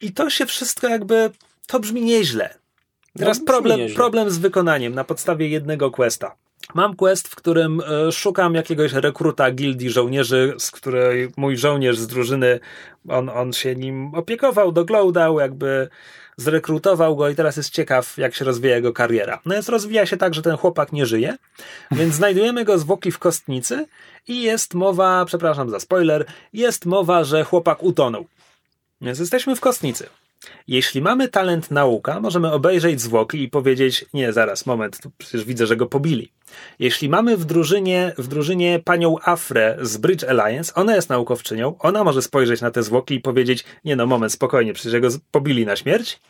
I to się wszystko jakby, to brzmi nieźle. Teraz no, problem, nieźle. problem z wykonaniem na podstawie jednego questa. Mam quest, w którym e, szukam jakiegoś rekruta gildii żołnierzy, z której mój żołnierz z drużyny, on, on się nim opiekował, doglądał, jakby zrekrutował go i teraz jest ciekaw, jak się rozwija jego kariera. No więc rozwija się tak, że ten chłopak nie żyje, więc znajdujemy go zwłoki w kostnicy i jest mowa, przepraszam za spoiler, jest mowa, że chłopak utonął. Więc jesteśmy w kostnicy. Jeśli mamy talent nauka, możemy obejrzeć zwłoki i powiedzieć: Nie, zaraz, moment, przecież widzę, że go pobili. Jeśli mamy w drużynie, w drużynie panią Afrę z Bridge Alliance, ona jest naukowczynią, ona może spojrzeć na te zwłoki i powiedzieć: Nie, no, moment, spokojnie, przecież go pobili na śmierć.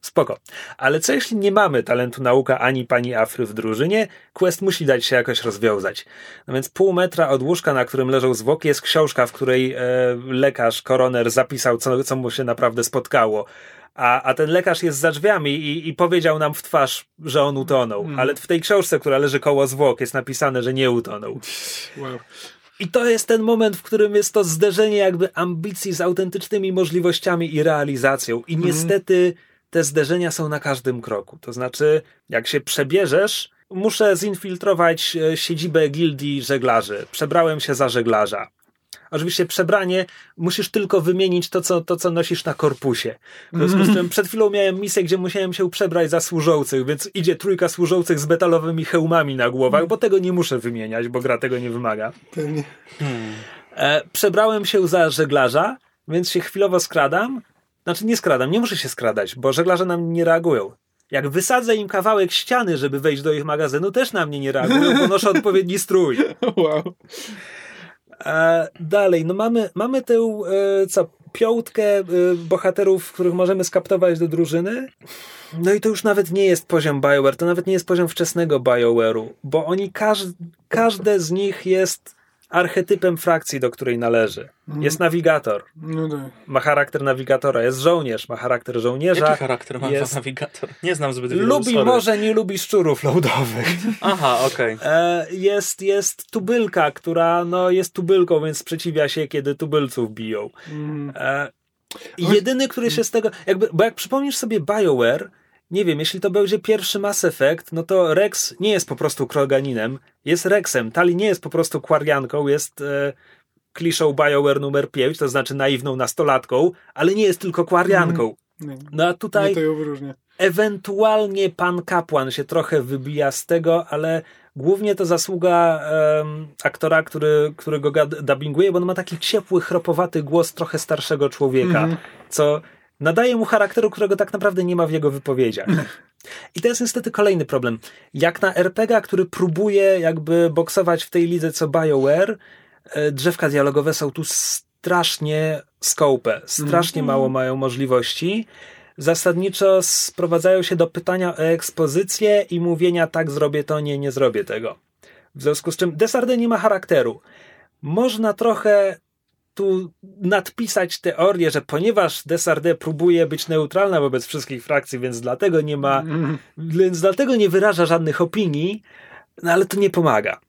Spoko. Ale co jeśli nie mamy talentu nauka ani pani Afry w drużynie? Quest musi dać się jakoś rozwiązać. No więc pół metra od łóżka, na którym leżą zwłoki, jest książka, w której e, lekarz, koroner zapisał, co, co mu się naprawdę spotkało. A, a ten lekarz jest za drzwiami i, i powiedział nam w twarz, że on utonął. Mm. Ale w tej książce, która leży koło zwłok, jest napisane, że nie utonął. Wow. I to jest ten moment, w którym jest to zderzenie jakby ambicji z autentycznymi możliwościami i realizacją. I mm. Te zderzenia są na każdym kroku. To znaczy, jak się przebierzesz, muszę zinfiltrować e, siedzibę gildii żeglarzy. Przebrałem się za żeglarza. Oczywiście przebranie musisz tylko wymienić to, co, to, co nosisz na korpusie. W związku z czym przed chwilą miałem misję, gdzie musiałem się przebrać za służących, więc idzie trójka służących z metalowymi hełmami na głowach, bo tego nie muszę wymieniać, bo gra tego nie wymaga. Pewnie. Hmm. E, przebrałem się za żeglarza, więc się chwilowo skradam, znaczy nie skradam, nie muszę się skradać, bo żeglarze na mnie nie reagują. Jak wysadzę im kawałek ściany, żeby wejść do ich magazynu, też na mnie nie reagują, bo noszę <laughs> odpowiedni strój. Wow. E, dalej, no mamy, mamy tę, e, co, piątkę e, bohaterów, których możemy skaptować do drużyny. No i to już nawet nie jest poziom BioWare, to nawet nie jest poziom wczesnego BioWare'u, bo oni, każ, każde z nich jest archetypem frakcji, do której należy. Mhm. Jest nawigator. No tak. Ma charakter nawigatora. Jest żołnierz. Ma charakter żołnierza. Jaki charakter ma jest... nawigator? Nie znam zbyt wiele Lubi sorry. może, nie lubi szczurów loadowych. <laughs> Aha, okej. Okay. E, jest, jest tubylka, która no, jest tubylką, więc sprzeciwia się, kiedy tubylców biją. Mm. E, jedyny, który się z tego... Jakby, bo jak przypomnisz sobie BioWare, nie wiem, jeśli to będzie pierwszy Mass Effect, no to Rex nie jest po prostu kroganinem, jest Rexem. Tali nie jest po prostu kwarianką, jest e, kliszą BioWare numer 5, to znaczy naiwną nastolatką, ale nie jest tylko kwarianką. Mm, no a tutaj ewentualnie pan kapłan się trochę wybija z tego, ale głównie to zasługa um, aktora, który, który go dubbinguje, bo on ma taki ciepły, chropowaty głos trochę starszego człowieka, mm. co nadaje mu charakteru, którego tak naprawdę nie ma w jego wypowiedziach. I to jest niestety kolejny problem. Jak na RPG, który próbuje jakby boksować w tej lidze co BioWare, e, drzewka dialogowe są tu strasznie skope, strasznie mało mhm. mają możliwości. Zasadniczo sprowadzają się do pytania o ekspozycję i mówienia tak zrobię to, nie, nie zrobię tego. W związku z czym Desarde nie ma charakteru. Można trochę tu nadpisać teorię, że ponieważ Desarde próbuje być neutralna wobec wszystkich frakcji, więc dlatego nie ma, mm. więc dlatego nie wyraża żadnych opinii, no ale to nie pomaga.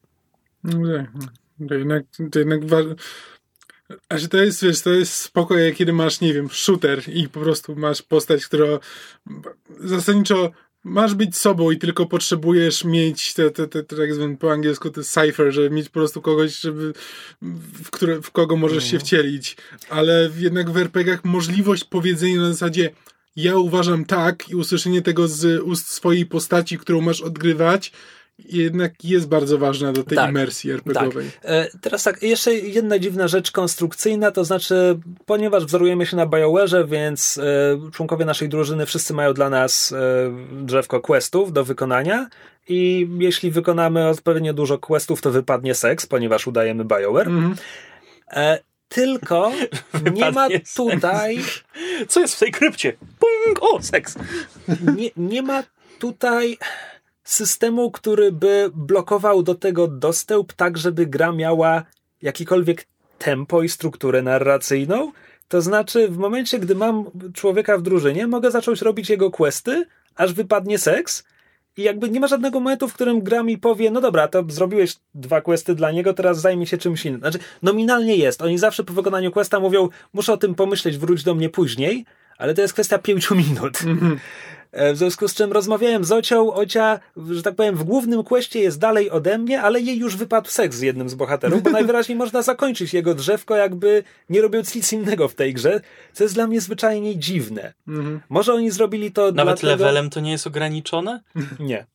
No, to jednak, to jednak że to jest, wiesz, to jest spokojnie, kiedy masz, nie wiem, shooter i po prostu masz postać, która zasadniczo masz być sobą i tylko potrzebujesz mieć te, te, te, te jak zwany po angielsku, te cipher, żeby mieć po prostu kogoś, żeby, w, które, w kogo możesz się mhm. wcielić. Ale jednak w RPGach możliwość powiedzenia na zasadzie ja uważam tak i usłyszenie tego z ust swojej postaci, którą masz odgrywać, jednak jest bardzo ważna do tej tak, imersji RPGowej. Tak. E, teraz tak, jeszcze jedna dziwna rzecz konstrukcyjna, to znaczy, ponieważ wzorujemy się na BioWare'ze, więc e, członkowie naszej drużyny wszyscy mają dla nas e, drzewko questów do wykonania i jeśli wykonamy odpowiednio dużo questów, to wypadnie seks, ponieważ udajemy BioWare. Mm. tylko <laughs> nie ma tutaj... Co jest w tej krypcie? Pung! O, seks! Nie, nie ma tutaj systemu, który by blokował do tego dostęp tak, żeby gra miała jakikolwiek tempo i strukturę narracyjną. To znaczy, w momencie, gdy mam człowieka w drużynie, mogę zacząć robić jego questy, aż wypadnie seks. I jakby nie ma żadnego momentu, w którym gra mi powie, no dobra, to zrobiłeś dwa questy dla niego, teraz zajmij się czymś innym. Znaczy, nominalnie jest. Oni zawsze po wykonaniu questa mówią, muszę o tym pomyśleć, wróć do mnie później, ale to jest kwestia pięciu minut. Mm -hmm. E, w związku z czym rozmawiałem z Ocią. Ocia, że tak powiem, w głównym kwestie jest dalej ode mnie, ale jej już wypadł seks z jednym z bohaterów, bo najwyraźniej można zakończyć jego drzewko, jakby nie robiąc nic innego w tej grze, co jest dla mnie zwyczajnie dziwne. Mhm. Może oni zrobili to Nawet dlatego... levelem to nie jest ograniczone? Nie.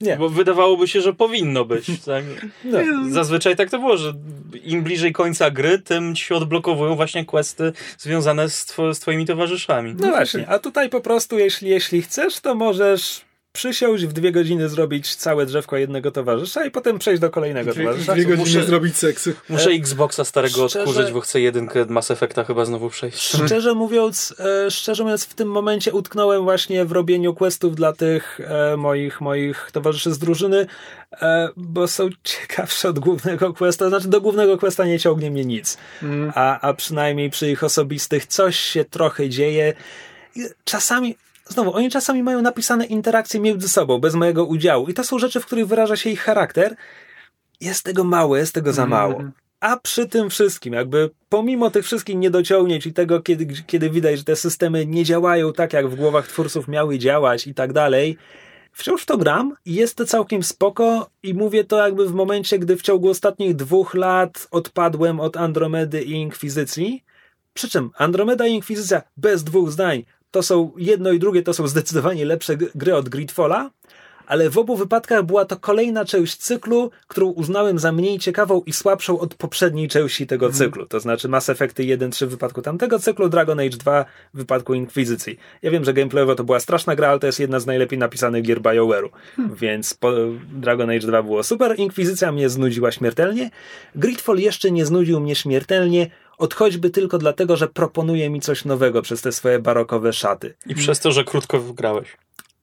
Nie. Bo wydawałoby się, że powinno być. <laughs> Tak? No. Zazwyczaj tak to było, że im bliżej końca gry, tym ci się odblokowują właśnie questy związane z, two, z twoimi towarzyszami. No właśnie, a tutaj po prostu, jeśli, jeśli chcesz, to możesz przysiąść w dwie godziny zrobić całe drzewko jednego towarzysza i potem przejść do kolejnego dwie, towarzysza. Dwie godziny muszę, zrobić seksy. Muszę Xboxa starego szczerze, odkurzyć, bo chcę jedynkę Mass Effecta chyba znowu przejść. Szczerze mówiąc, e, szczerze mówiąc, w tym momencie utknąłem właśnie w robieniu questów dla tych e, moich, moich towarzyszy z drużyny, e, bo są <laughs> ciekawsze od głównego questa. Znaczy do głównego questa nie ciągnie mnie nic. Mm. A, a przynajmniej przy ich osobistych coś się trochę dzieje. Czasami Znowu, oni czasami mają napisane interakcje między sobą, bez mojego udziału. I to są rzeczy, w których wyraża się ich charakter. Jest tego mało, jest tego za mało. Mm. A przy tym wszystkim, jakby pomimo tych wszystkich niedociągnięć i tego, kiedy, kiedy widać, że te systemy nie działają tak, jak w głowach twórców miały działać i tak dalej, wciąż to gram i jest to całkiem spoko i mówię to jakby w momencie, gdy w ciągu ostatnich dwóch lat odpadłem od Andromedy i Inkwizycji. Przy czym Andromeda i Inkwizycja bez dwóch zdań to są jedno i drugie to są zdecydowanie lepsze gry od Gridfalla, ale w obu wypadkach była to kolejna część cyklu, którą uznałem za mniej ciekawą i słabszą od poprzedniej części tego mm. cyklu. To znaczy Mass Effecty 1-3 w wypadku tamtego cyklu, Dragon Age 2 w wypadku Inkwizycji. Ja wiem, że gameplayowo to była straszna gra, ale to jest jedna z najlepiej napisanych gier BioWare'u. Hmm. Więc Dragon Age 2 było super, Inkwizycja mnie znudziła śmiertelnie. Gridfall jeszcze nie znudził mnie śmiertelnie, od choćby tylko dlatego, że proponuje mi coś nowego przez te swoje barokowe szaty. I przez to, że krótko wygrałeś.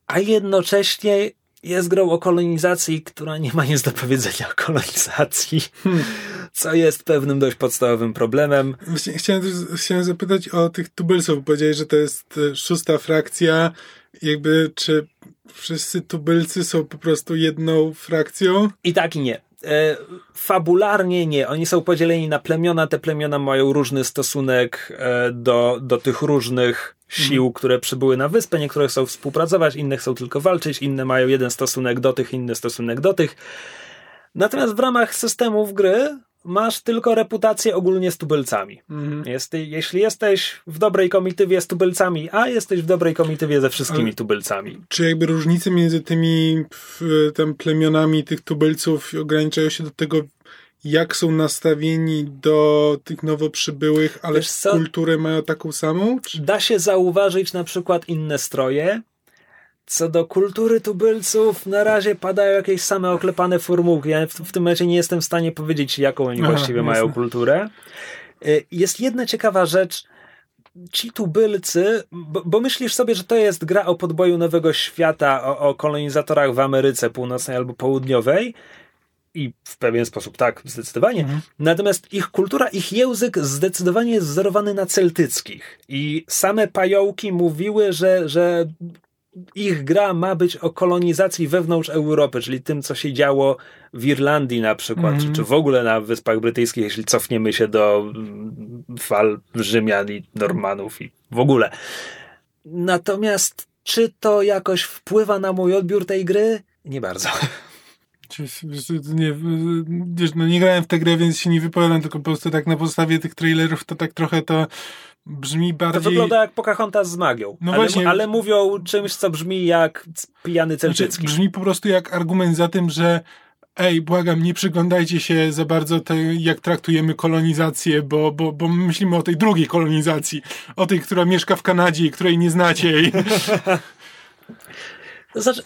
A jednocześnie jest grą o kolonizacji, która nie ma nic do powiedzenia o kolonizacji, hmm. co jest pewnym dość podstawowym problemem. Właśnie chciałem, chciałem zapytać o tych tubylców. Powiedziałeś, że to jest e, szósta frakcja. Jakby, czy wszyscy tubylcy są po prostu jedną frakcją? I tak i nie. E, fabularnie nie. Oni są podzieleni na plemiona. Te plemiona mają różny stosunek e, do, do tych różnych sił, mhm. które przybyły na wyspę. Niektóre chcą współpracować, inne chcą tylko walczyć, inne mają jeden stosunek do tych, inny stosunek do tych. Natomiast w ramach systemów gry masz tylko reputację ogólnie z tubylcami. Mhm. Jest, jeśli jesteś w dobrej komitywie z tubylcami, a jesteś w dobrej komitywie ze wszystkimi Ale tubylcami. Czy jakby różnice między tymi tam plemionami tych tubylców ograniczają się do tego, jak są nastawieni do tych nowo przybyłych, ale kulturę mają taką samą? Czy... Da się zauważyć na przykład inne stroje, co do kultury tubylców, na razie padają jakieś same oklepane formułki. Ja w, w tym momencie nie jestem w stanie powiedzieć, jaką oni Aha, właściwie jasne. mają kulturę. Y, jest jedna ciekawa rzecz. Ci tubylcy, bo, bo, myślisz sobie, że to jest gra o podboju nowego świata, o, o kolonizatorach w Ameryce Północnej albo Południowej, i w pewien sposób tak, zdecydowanie. Mhm. Natomiast ich kultura, ich język zdecydowanie jest wzorowany na celtyckich. I same pajołki mówiły, że, że ich gra ma być o kolonizacji wewnątrz Europy, czyli tym, co się działo w Irlandii na przykład, mm. czy, czy w ogóle na Wyspach Brytyjskich, jeśli cofniemy się do mm, fal Rzymian i Normanów i w ogóle. Natomiast czy to jakoś wpływa na mój odbiór tej gry? Nie bardzo. Nie, no nie grałem w tę grę, więc się nie wypowiadam, tylko po prostu tak na podstawie tych trailerów to tak trochę to brzmi To bardziej... wygląda jak Pocahontas z magią. No ale, właśnie. ale mówią czymś, co brzmi jak pijany Znaczy, Celczycki. brzmi po prostu jak argument za tym, że ej, błagam, nie przyglądajcie się za bardzo tej, jak traktujemy kolonizację, bo, bo, bo myślimy o tej drugiej kolonizacji, o tej, która mieszka w Kanadzie i której nie znacie. I... <laughs> To znaczy,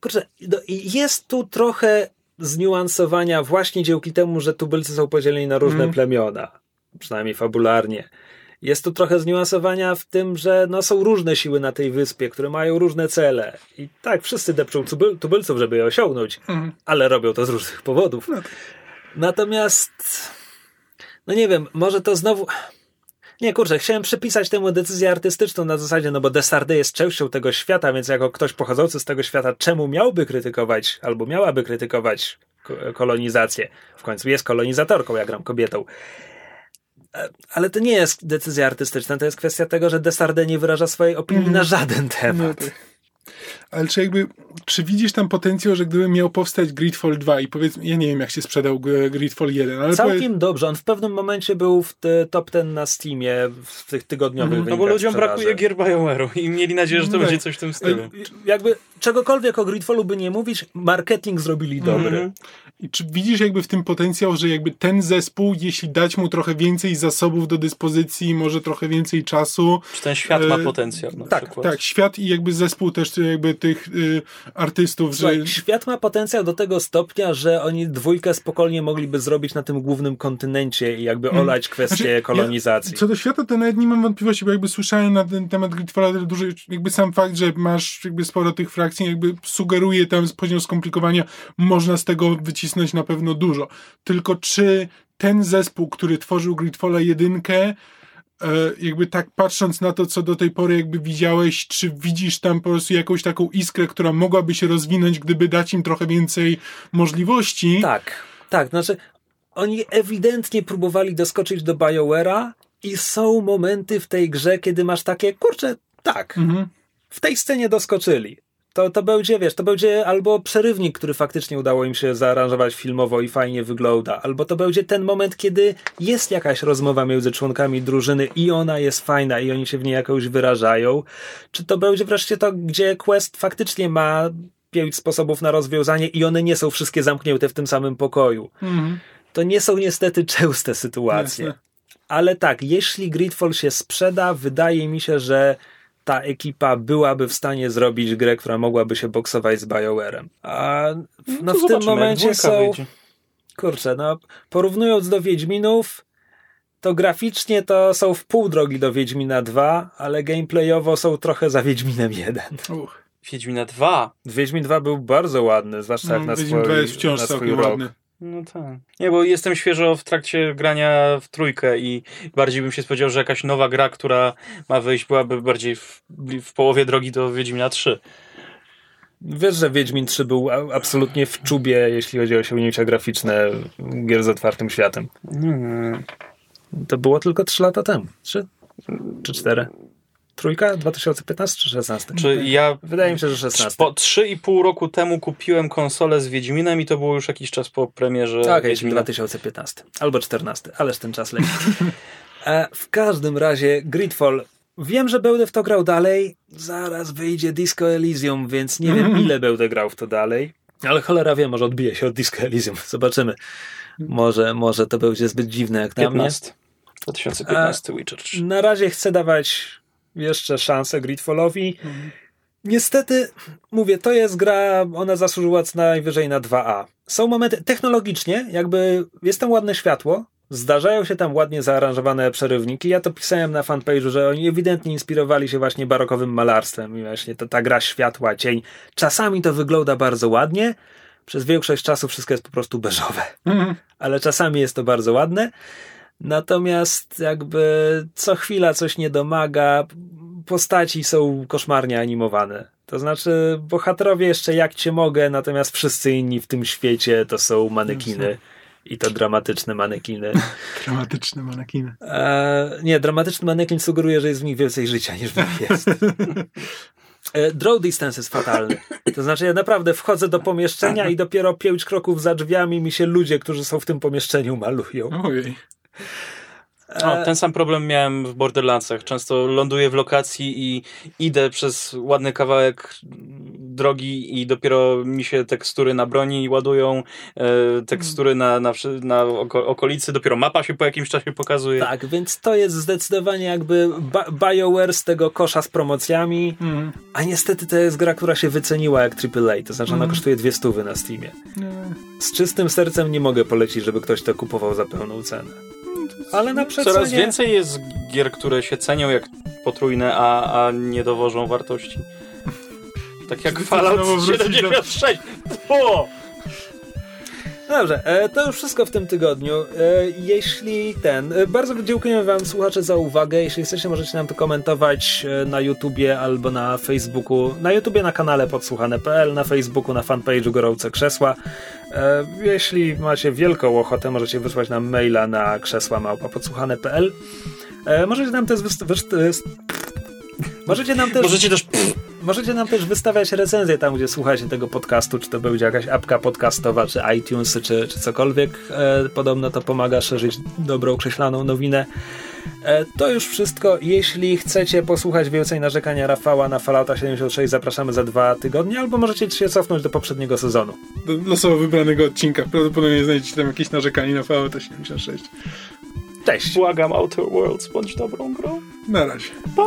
kurczę, no, jest tu trochę zniuansowania właśnie dzięki temu, że tubylcy są podzieleni na różne Mm. plemiona, przynajmniej fabularnie. Jest tu trochę zniuansowania w tym, że no, są różne siły na tej wyspie, które mają różne cele. I tak, wszyscy depczą tubyl- tubylców, żeby je osiągnąć, Mhm. ale robią to z różnych powodów. Natomiast, no nie wiem, może to znowu... Nie, kurczę, chciałem przypisać temu decyzję artystyczną na zasadzie, no bo Destarde jest częścią tego świata, więc jako ktoś pochodzący z tego świata, czemu miałby krytykować, albo miałaby krytykować ko- kolonizację? W końcu jest kolonizatorką, ja gram kobietą. E, Ale to nie jest decyzja artystyczna, to jest kwestia tego, że Destarde nie wyraża swojej opinii na żaden No temat. tak. Ale czy jakby, czy widzisz tam potencjał, że gdyby miał powstać Gridfall 2 i powiedzmy, ja nie wiem jak się sprzedał Gridfall 1, ale Całkiem dobrze. On w pewnym momencie był w top 10 na Steamie w tych tygodniowych No bo ludziom sprzedaży. brakuje gier BioWare'u i mieli nadzieję, że to No będzie tak. coś w tym stylu. Jakby czegokolwiek o Gridfallu by nie mówić, marketing zrobili dobry. Mhm. I czy widzisz jakby w tym potencjał, że jakby ten zespół, jeśli dać mu trochę więcej zasobów do dyspozycji, może trochę więcej czasu, Czy ten świat ma E, potencjał na tak, przykład? tak, świat i jakby zespół też jakby tych y, artystów, że Słuchaj, świat ma potencjał do tego stopnia, że oni dwójkę spokojnie mogliby zrobić na tym głównym kontynencie i jakby olać kwestię Znaczy, kolonizacji. Ja, co do świata, to nawet nie mam wątpliwości, bo jakby słyszałem na ten temat Gridfalla dużo, jakby sam fakt, że masz jakby sporo tych frakcji, jakby sugeruje tam z poziom skomplikowania, można z tego wycisnąć na pewno dużo. Tylko czy ten zespół, który tworzył Gridfalla jedynkę, e, jakby tak patrząc na to, co do tej pory jakby widziałeś, czy widzisz tam po prostu jakąś taką iskrę, która mogłaby się rozwinąć, gdyby dać im trochę więcej możliwości? Tak, tak. Znaczy, oni ewidentnie próbowali doskoczyć do BioWare'a i są momenty w tej grze, kiedy masz takie, kurczę, tak, Mhm. w tej scenie doskoczyli. To, to będzie, wiesz, to będzie albo przerywnik, który faktycznie udało im się zaaranżować filmowo i fajnie wygląda, albo to będzie ten moment, kiedy jest jakaś rozmowa między członkami drużyny i ona jest fajna i oni się w niej jakoś wyrażają. Czy to będzie wreszcie to, gdzie quest faktycznie ma pięć sposobów na rozwiązanie i one nie są wszystkie zamknięte w tym samym pokoju. Mhm. To nie są niestety częste sytuacje. Jasne. Ale tak, jeśli Gridfall się sprzeda, wydaje mi się, że ta ekipa byłaby w stanie zrobić grę, która mogłaby się boksować z BioWare'em. A w- no, to w tym momencie są. wyjdzie. Kurczę, no porównując do Wiedźminów, to graficznie to są w pół drogi do Wiedźmina 2, ale gameplayowo są trochę za Wiedźminem 1. Uch. Wiedźmina 2. Wiedźmin 2 był bardzo ładny, zwłaszcza jak No, na Wiedźmin swój, 2 jest wciąż na swój rok. ładny. No tak. Nie, bo jestem świeżo w trakcie grania w trójkę i bardziej bym się spodziewał, że jakaś nowa gra, która ma wyjść, byłaby bardziej w, w połowie drogi do Wiedźmina 3. Wiesz, że Wiedźmin 3 był absolutnie w czubie, jeśli chodzi o osiągnięcia graficzne gier z otwartym światem. Hmm. To było tylko 3 lata temu. 3 czy 4? Trójka? 2015 czy 16? Czy ja Wydaje mi się, że 16. po 3,5 roku temu kupiłem konsolę z Wiedźminem i to było już jakiś czas po premierze Okej, czyli Wiedźmina. 2015 albo 14, ależ ten czas leci. <laughs> E, w każdym razie Gridfall. Wiem, że będę w to grał dalej. Zaraz wyjdzie Disco Elysium, więc nie wiem, ile będę grał w to dalej. Ale cholera wie, może odbije się od Disco Elysium. Zobaczymy. Może, może to będzie zbyt dziwne jak na mnie. 15. 2015 Witcher 3. Na razie chcę dawać jeszcze szansę Gridfallowi. Niestety, mówię, to jest gra, ona zasłużyła co najwyżej na 2A. Są momenty, technologicznie, jakby jest tam ładne światło, zdarzają się tam ładnie zaaranżowane przerywniki. Ja to pisałem na fanpage'u, że oni ewidentnie inspirowali się właśnie barokowym malarstwem i właśnie to, ta gra światła, cień. Czasami to wygląda bardzo ładnie, przez większość czasu wszystko jest po prostu beżowe Mhm. ale czasami jest to bardzo ładne. Natomiast jakby co chwila coś nie domaga, postaci są koszmarnie animowane. To znaczy, bohaterowie jeszcze jak cię mogę, natomiast wszyscy inni w tym świecie to są manekiny. I to dramatyczne manekiny. <laughs> Dramatyczne manekiny. E, nie, dramatyczny manekin sugeruje, że jest w nich więcej życia niż w nich jest. E, Draw distance jest fatalny. To znaczy, ja naprawdę wchodzę do pomieszczenia i dopiero pięć kroków za drzwiami mi się ludzie, którzy są w tym pomieszczeniu, malują. Ojej. O, ten sam problem miałem w Borderlandsach. Często ląduję w lokacji i idę przez ładny kawałek drogi i dopiero mi się tekstury na broni ładują, e, tekstury na, na, na okolicy, dopiero mapa się po jakimś czasie pokazuje. Tak, więc to jest zdecydowanie jakby BioWare z tego kosza z promocjami, mm. a niestety to jest gra, która się wyceniła jak AAA, to znaczy ona mm. kosztuje dwie stówy na Steamie. Z czystym sercem nie mogę polecić, żeby ktoś to kupował za pełną cenę. Ale na przecenie... Coraz więcej jest gier, które się cenią jak potrójne, a, a nie dowożą wartości. Tak jak Fallout 76. O! Dobrze, e, to już wszystko w tym tygodniu. E, jeśli ten. E, bardzo dziękujemy Wam, słuchacze, za uwagę. Jeśli chcecie, możecie nam to komentować na YouTubie albo na Facebooku. Na YouTubie na kanale podsłuchane.pl, na Facebooku na fanpage'u Gorące Krzesła. Jeśli macie wielką ochotę, możecie wysłać nam maila na krzesła małpa podsłuchane.pl. Możecie nam też Możecie nam też. Możecie też. Możecie nam też wystawiać recenzje tam, gdzie słuchacie tego podcastu, czy to będzie jakaś apka podcastowa, czy iTunes, czy, czy cokolwiek. E, podobno to pomaga szerzyć dobrą, krześlaną nowinę. E, to już wszystko. Jeśli chcecie posłuchać więcej narzekania Rafała na Fallouta 76, zapraszamy za dwa tygodnie, albo możecie się cofnąć do poprzedniego sezonu. Do losowo wybranego odcinka. Prawdopodobnie znajdziecie tam jakieś narzekanie na Fallouta 76. Cześć. Błagam, Outer Worlds, bądź dobrą grą. Na razie. Pa!